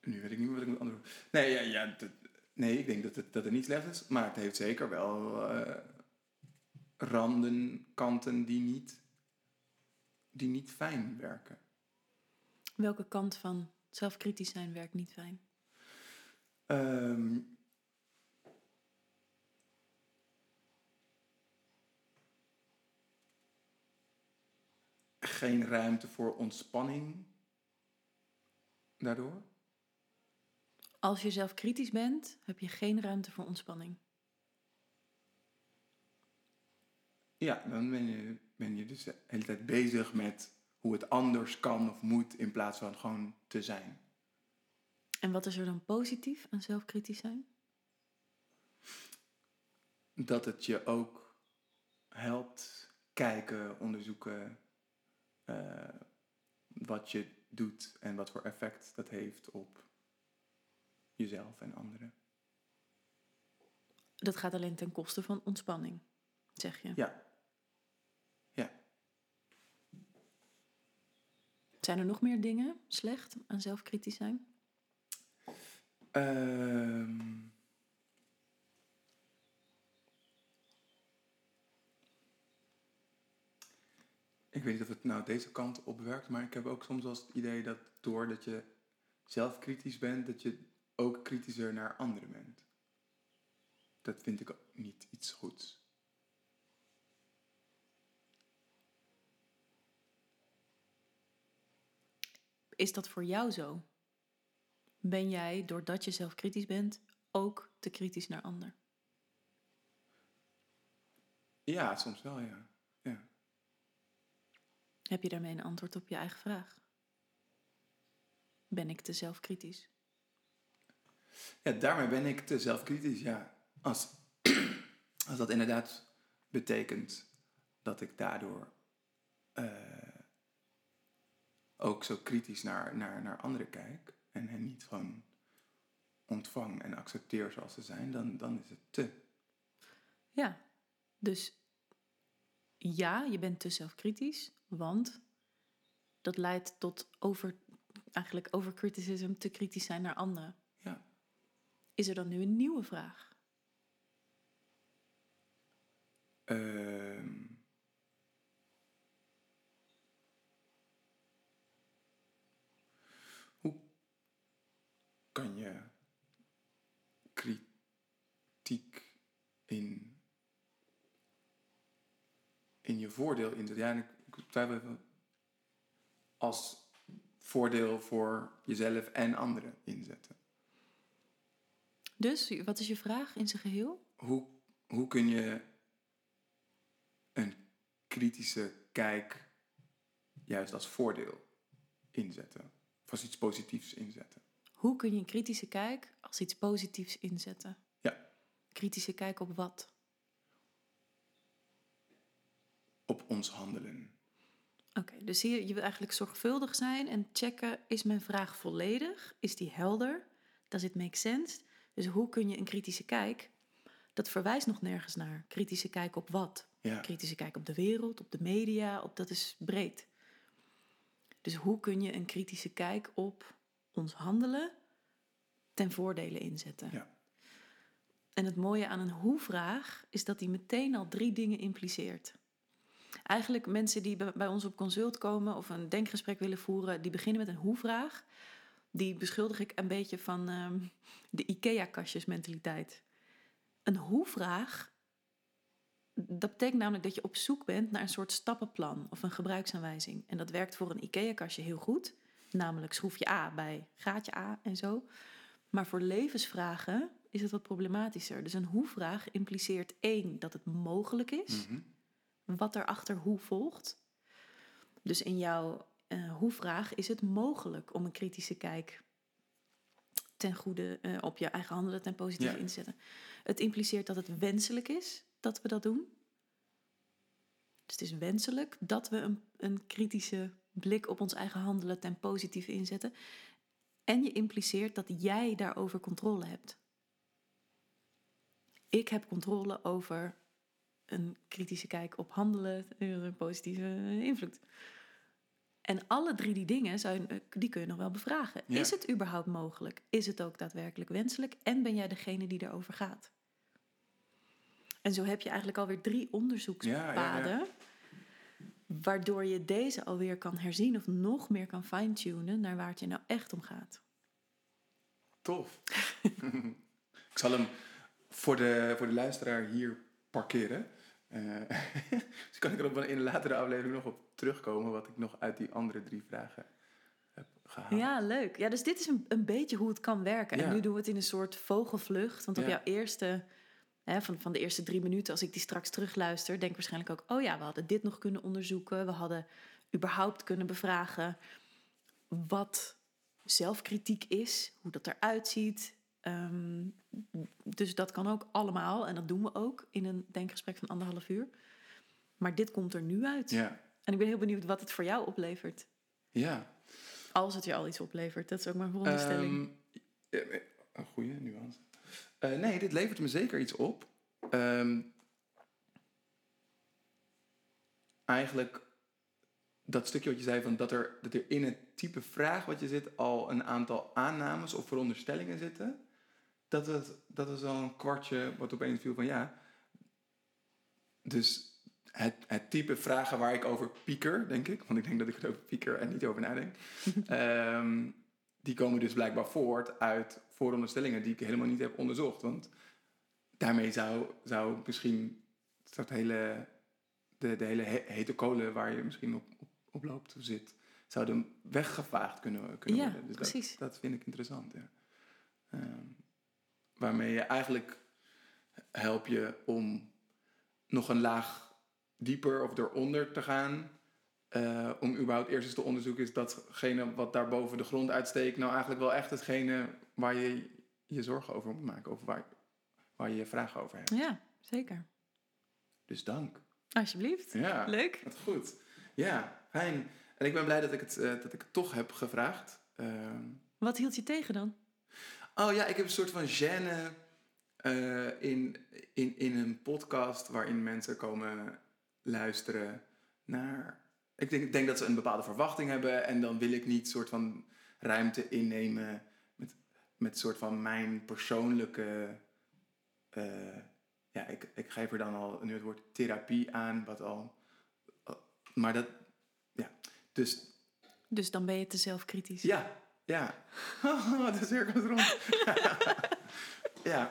nu weet ik niet meer wat ik moet antwoorden. Nee, ja, ja, dat- nee ik denk dat het, dat het niet slecht is. Maar het heeft zeker wel eh, randen, kanten die niet, die niet fijn werken.
Welke kant van zelfkritisch zijn werkt niet fijn?
Ehm, geen ruimte voor ontspanning daardoor.
Als je zelfkritisch bent, heb je geen ruimte voor ontspanning.
Ja, dan ben je, ben je dus de hele tijd bezig met hoe het anders kan of moet in plaats van gewoon te zijn.
En wat is er dan positief aan zelfkritisch zijn?
Dat het je ook helpt kijken, onderzoeken eh, wat je doet en wat voor effect dat heeft op jezelf en anderen.
Dat gaat alleen ten koste van ontspanning, zeg je.
Ja. Ja.
Zijn er nog meer dingen slecht aan zelfkritisch zijn?
Ehm. ik weet niet of het nou deze kant op werkt, maar ik heb ook soms wel het idee dat doordat je zelf kritisch bent, dat je ook kritischer naar anderen bent. Dat vind ik niet iets goeds.
Is dat voor jou zo? Ben jij, doordat je zelfkritisch bent, ook te kritisch naar ander?
Ja, soms wel, ja. ja.
Heb je daarmee een antwoord op je eigen vraag? Ben ik te zelfkritisch?
Ja, daarmee ben ik te zelfkritisch, ja. Als, als dat inderdaad betekent dat ik daardoor eh, ook zo kritisch naar, naar, naar anderen kijk en hen niet gewoon ontvang en accepteer zoals ze zijn, dan, dan is het te.
Ja, dus ja, je bent te zelfkritisch, want dat leidt tot over, eigenlijk overcriticism, te kritisch zijn naar anderen.
Ja.
Is er dan nu een nieuwe vraag?
Ehm, kan je kritiek in, in je voordeel inzetten? Ja, ik, ik twijfel even als voordeel voor jezelf en anderen inzetten.
Dus, wat is je vraag in zijn geheel?
Hoe, hoe kun je een kritische kijk juist als voordeel inzetten? Of als iets positiefs inzetten?
Hoe kun je een kritische kijk als iets positiefs inzetten?
Ja,
Kritische kijk op wat?
op ons handelen.
Oké, dus hier, je wil eigenlijk zorgvuldig zijn en checken, is mijn vraag volledig? Is die helder? Does it make sense? Dus hoe kun je een kritische kijk, dat verwijst nog nergens naar. Kritische kijk op wat?
Ja,
Kritische kijk op de wereld, op de media, op, dat is breed. Dus hoe kun je een kritische kijk op ons handelen ten voordele inzetten?
ja,
En het mooie aan een hoe-vraag is dat die meteen al drie dingen impliceert. Eigenlijk mensen die bij ons op consult komen of een denkgesprek willen voeren, die beginnen met een hoe-vraag. Die beschuldig ik een beetje van ehm, de IKEA-kastjes-mentaliteit. Een hoe-vraag, dat betekent namelijk dat je op zoek bent naar een soort stappenplan of een gebruiksaanwijzing. En dat werkt voor een IKEA-kastje heel goed. Namelijk schroefje A bij gaatje A en zo. Maar voor levensvragen is het wat problematischer. Dus een hoe-vraag impliceert één, dat het mogelijk is.
Mhm.
Wat er achter hoe volgt. Dus in jouw eh hoe-vraag is het mogelijk om een kritische kijk ten goede eh, op je eigen handelen ten positieve
Ja.
in te zetten. Het impliceert dat het wenselijk is dat we dat doen. Dus het is wenselijk dat we een, een kritische blik op ons eigen handelen ten positieve inzetten. En je impliceert dat jij daarover controle hebt. Ik heb controle over een kritische kijk op handelen, een positieve invloed. En alle drie die dingen je- die kun je nog wel bevragen.
Ja.
Is het überhaupt mogelijk? Is het ook daadwerkelijk wenselijk? En ben jij degene die erover gaat? En zo heb je eigenlijk alweer drie onderzoekspaden. Waardoor je deze alweer kan herzien of nog meer kan fine-tunen naar waar het je nou echt om gaat.
Tof. ik zal hem voor de, voor de luisteraar hier parkeren. Eh, dus kan ik er op een, in een latere aflevering nog op terugkomen wat ik nog uit die andere drie vragen heb gehaald.
Ja, leuk. Ja, dus dit is een, een beetje hoe het kan werken.
Ja.
En nu doen we het in een soort vogelvlucht. Want op jouw eerste, hè, van, van de eerste drie minuten, als ik die straks terugluister, denk ik waarschijnlijk ook: oh ja, we hadden dit nog kunnen onderzoeken. We hadden überhaupt kunnen bevragen wat zelfkritiek is, hoe dat eruit ziet. Ehm, dus dat kan ook allemaal. En dat doen we ook in een denkgesprek van anderhalf uur. Maar dit komt er nu uit.
Ja.
En ik ben heel benieuwd wat het voor jou oplevert.
ja.
Als het je al iets oplevert. Dat is ook mijn veronderstelling.
Eh, een goede nuance. Eh, nee, dit levert me zeker iets op. Ehm, eigenlijk dat stukje wat je zei van dat er, dat er in het type vraag wat je zit al een aantal aannames of veronderstellingen zitten. Dat het, dat is al een kwartje wat opeens viel van ja. Dus het, het type vragen waar ik over pieker, denk ik. Want ik denk dat ik er over pieker en niet over nadenk. Ehm, die komen dus blijkbaar voort uit vooronderstellingen die ik helemaal niet heb onderzocht. Want daarmee zou, zou misschien dat hele, de, de hele he- hete kolen waar je misschien op, op, op loopt of zit, zouden weggevaagd kunnen, kunnen
Ja,
worden. Dus
precies.
Dat, dat vind ik interessant, ja. Ehm, waarmee je eigenlijk help je om nog een laag dieper of eronder te gaan. Eh, om überhaupt eerst eens te onderzoeken, is datgene wat daar boven de grond uitsteekt, nou eigenlijk wel echt hetgene waar je je zorgen over moet maken, of waar, waar je je vragen over hebt.
Ja, zeker.
Dus dank.
Alsjeblieft.
Ja,
Leuk.
wat goed. Ja, fijn. En ik ben blij dat ik het, eh, dat ik het toch heb gevraagd. Ehm,
Wat hield je tegen dan?
Oh ja, ik heb een soort van gêne eh, in, in, in een podcast waarin mensen komen luisteren naar. Ik denk, denk dat ze een bepaalde verwachting hebben en dan wil ik niet soort van ruimte innemen met, met soort van mijn persoonlijke. eh, ja, ik, ik geef er dan al nu het woord therapie aan, wat al. Maar dat. Ja, dus
Dus dan ben je te zelfkritisch.
ja, ja. de cirkel rond. ja.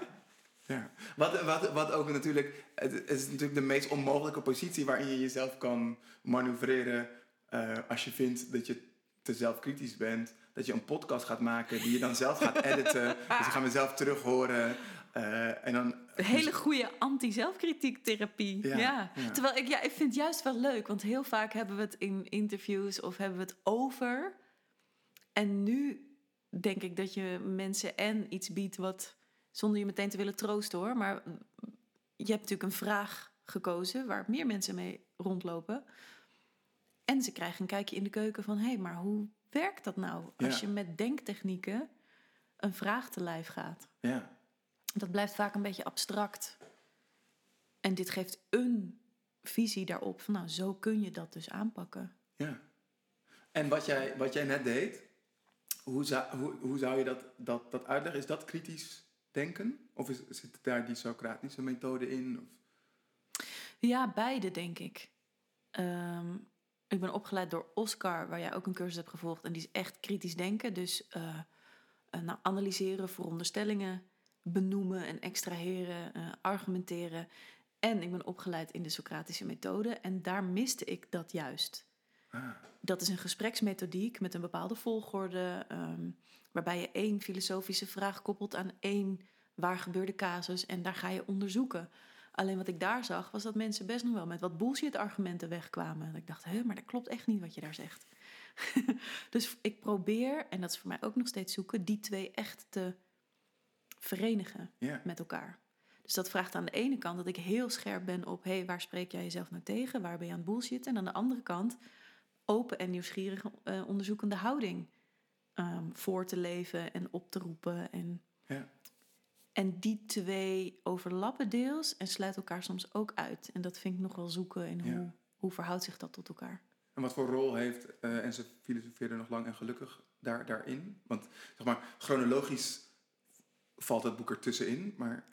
Ja. Wat, wat, wat ook natuurlijk... Het, het is natuurlijk de meest onmogelijke positie waarin je jezelf kan manoeuvreren... eh, als je vindt dat je te zelfkritisch bent. Dat je een podcast gaat maken die je dan zelf gaat editen. dus ik ga mezelf terug horen. eh, en dan...
Een hele goede anti-zelfkritiektherapie.
Ja,
Ja,
ja.
Terwijl ik, ja, ik vind het juist wel leuk, want heel vaak hebben we het in interviews of hebben we het over. En nu denk ik dat je mensen en iets biedt wat, zonder je meteen te willen troosten hoor, maar je hebt natuurlijk een vraag gekozen waar meer mensen mee rondlopen. En ze krijgen een kijkje in de keuken van, hé, hey, maar hoe werkt dat nou als
Ja.
je met denktechnieken een vraag te lijf gaat?
Ja,
Dat blijft vaak een beetje abstract. En dit geeft een visie daarop van, nou, zo kun je dat dus aanpakken.
Ja. En wat jij, wat jij net deed, hoe zou, hoe, hoe zou je dat, dat, dat uitleggen? Is dat kritisch denken? Of zit daar die Socratische methode in? Of?
Ja, beide denk ik. Ehm, ik ben opgeleid door Oscar, waar jij ook een cursus hebt gevolgd. En die is echt kritisch denken. Dus eh, eh, nou, analyseren, veronderstellingen benoemen en extraheren, eh, argumenteren. En ik ben opgeleid in de Socratische methode en daar miste ik dat juist. Dat is een gespreksmethodiek met een bepaalde volgorde, ehm, waarbij je één filosofische vraag koppelt aan één waar gebeurde casus en daar ga je onderzoeken. Alleen wat ik daar zag, was dat mensen best nog wel met wat bullshit-argumenten wegkwamen. En ik dacht, hé, maar dat klopt echt niet wat je daar zegt. dus ik probeer, en dat is voor mij ook nog steeds zoeken, die twee echt te verenigen met elkaar. Dus dat vraagt aan de ene kant dat ik heel scherp ben op... hé, hey, waar spreek jij jezelf nou tegen? Waar ben je aan het bullshit? En aan de andere kant open en nieuwsgierige eh, onderzoekende houding ehm, voor te leven en op te roepen. En,
Ja.
en die twee overlappen deels en sluiten elkaar soms ook uit. En dat vind ik nog wel zoeken in
Ja.
hoe, hoe verhoudt zich dat tot elkaar.
En wat voor rol heeft, eh, en ze filosofeerde nog lang en gelukkig daar, daarin? Want zeg maar, chronologisch valt het boek er tussenin, maar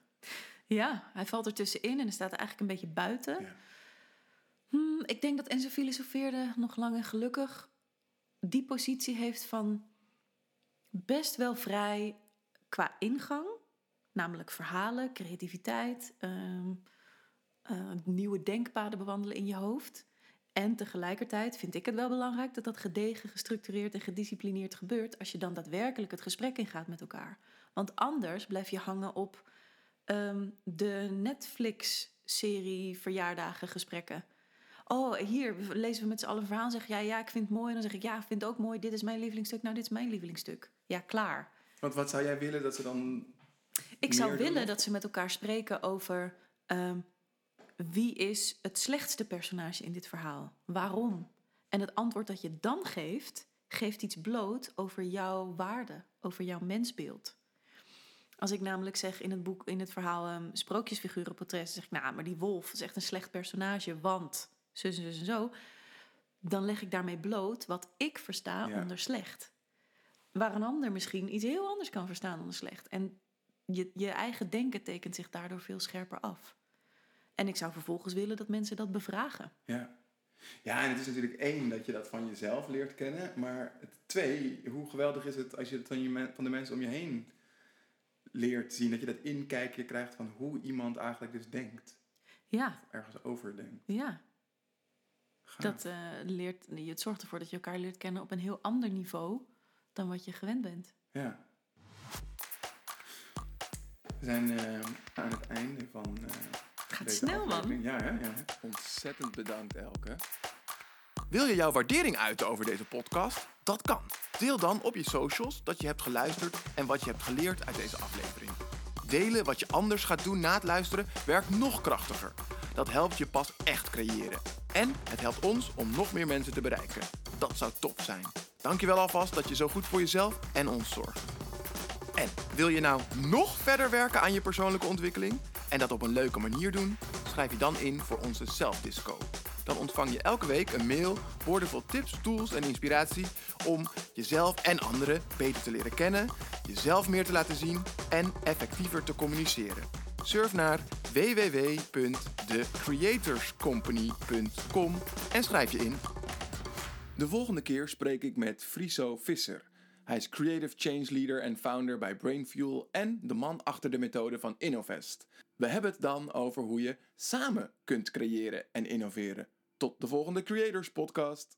Ja, hij valt er tussenin en hij staat er eigenlijk een beetje buiten.
Ja.
Hmm, ik denk dat Enzo filosofeerde nog lang en gelukkig die positie heeft van best wel vrij qua ingang, namelijk verhalen, creativiteit, ehm, eh, nieuwe denkpaden bewandelen in je hoofd. En tegelijkertijd vind ik het wel belangrijk dat dat gedegen, gestructureerd en gedisciplineerd gebeurt als je dan daadwerkelijk het gesprek ingaat met elkaar. Want anders blijf je hangen op ehm, de Netflix-serie verjaardagen gesprekken. Oh, hier lezen we met z'n allen een verhaal. Zeg jij, ja, ik vind het mooi. En dan zeg ik, ja, ik vind het ook mooi. Dit is mijn lievelingsstuk. Nou, dit is mijn lievelingsstuk. Ja, klaar.
Want wat zou jij willen dat ze dan...
Ik zou
doen
willen dat ze met elkaar spreken over ehm, wie is het slechtste personage in dit verhaal? Waarom? En het antwoord dat je dan geeft, geeft iets bloot over jouw waarde, over jouw mensbeeld. Als ik namelijk zeg in het boek, in het verhaal ehm sprookjesfigurenportret, zeg ik, nou, maar die wolf is echt een slecht personage, want zo, zo, zo, zo. Dan leg ik daarmee bloot wat ik versta
Ja.
onder slecht. Waar een ander misschien iets heel anders kan verstaan onder slecht. En je, je eigen denken tekent zich daardoor veel scherper af. En ik zou vervolgens willen dat mensen dat bevragen.
Ja. ja, en het is natuurlijk één dat je dat van jezelf leert kennen, maar twee, hoe geweldig is het als je het van, je van de mensen om je heen leert zien, dat je dat inkijkje krijgt van hoe iemand eigenlijk dus denkt,
Ja,
ergens over denkt.
ja. Dat eh, leert, het zorgt ervoor dat je elkaar leert kennen op een heel ander niveau dan wat je gewend bent.
Ja. We zijn eh, aan het einde van eh
Gaat
deze
snel, man.
Ja, hè? ja.
Ontzettend bedankt, Elke. Wil je jouw waardering uiten over deze podcast? Dat kan. Deel dan op je socials dat je hebt geluisterd en wat je hebt geleerd uit deze aflevering. Delen wat je anders gaat doen na het luisteren werkt nog krachtiger. Dat helpt je pas echt creëren. En het helpt ons om nog meer mensen te bereiken. Dat zou top zijn. Dankjewel alvast dat je zo goed voor jezelf en ons zorgt. En wil je nou nog verder werken aan je persoonlijke ontwikkeling en dat op een leuke manier doen? Schrijf je dan in voor onze Self-Disco. Dan ontvang je elke week een mail boordevol tips, tools en inspiratie om jezelf en anderen beter te leren kennen, jezelf meer te laten zien en effectiever te communiceren. Surf naar www.thecreatorscompany.com en schrijf je in. De volgende keer spreek ik met Friso Visser. Hij is Creative Change Leader en founder bij Brainfuel en de man achter de methode van Innovest. We hebben het dan over hoe je samen kunt creëren en innoveren. Tot de volgende Creators Podcast.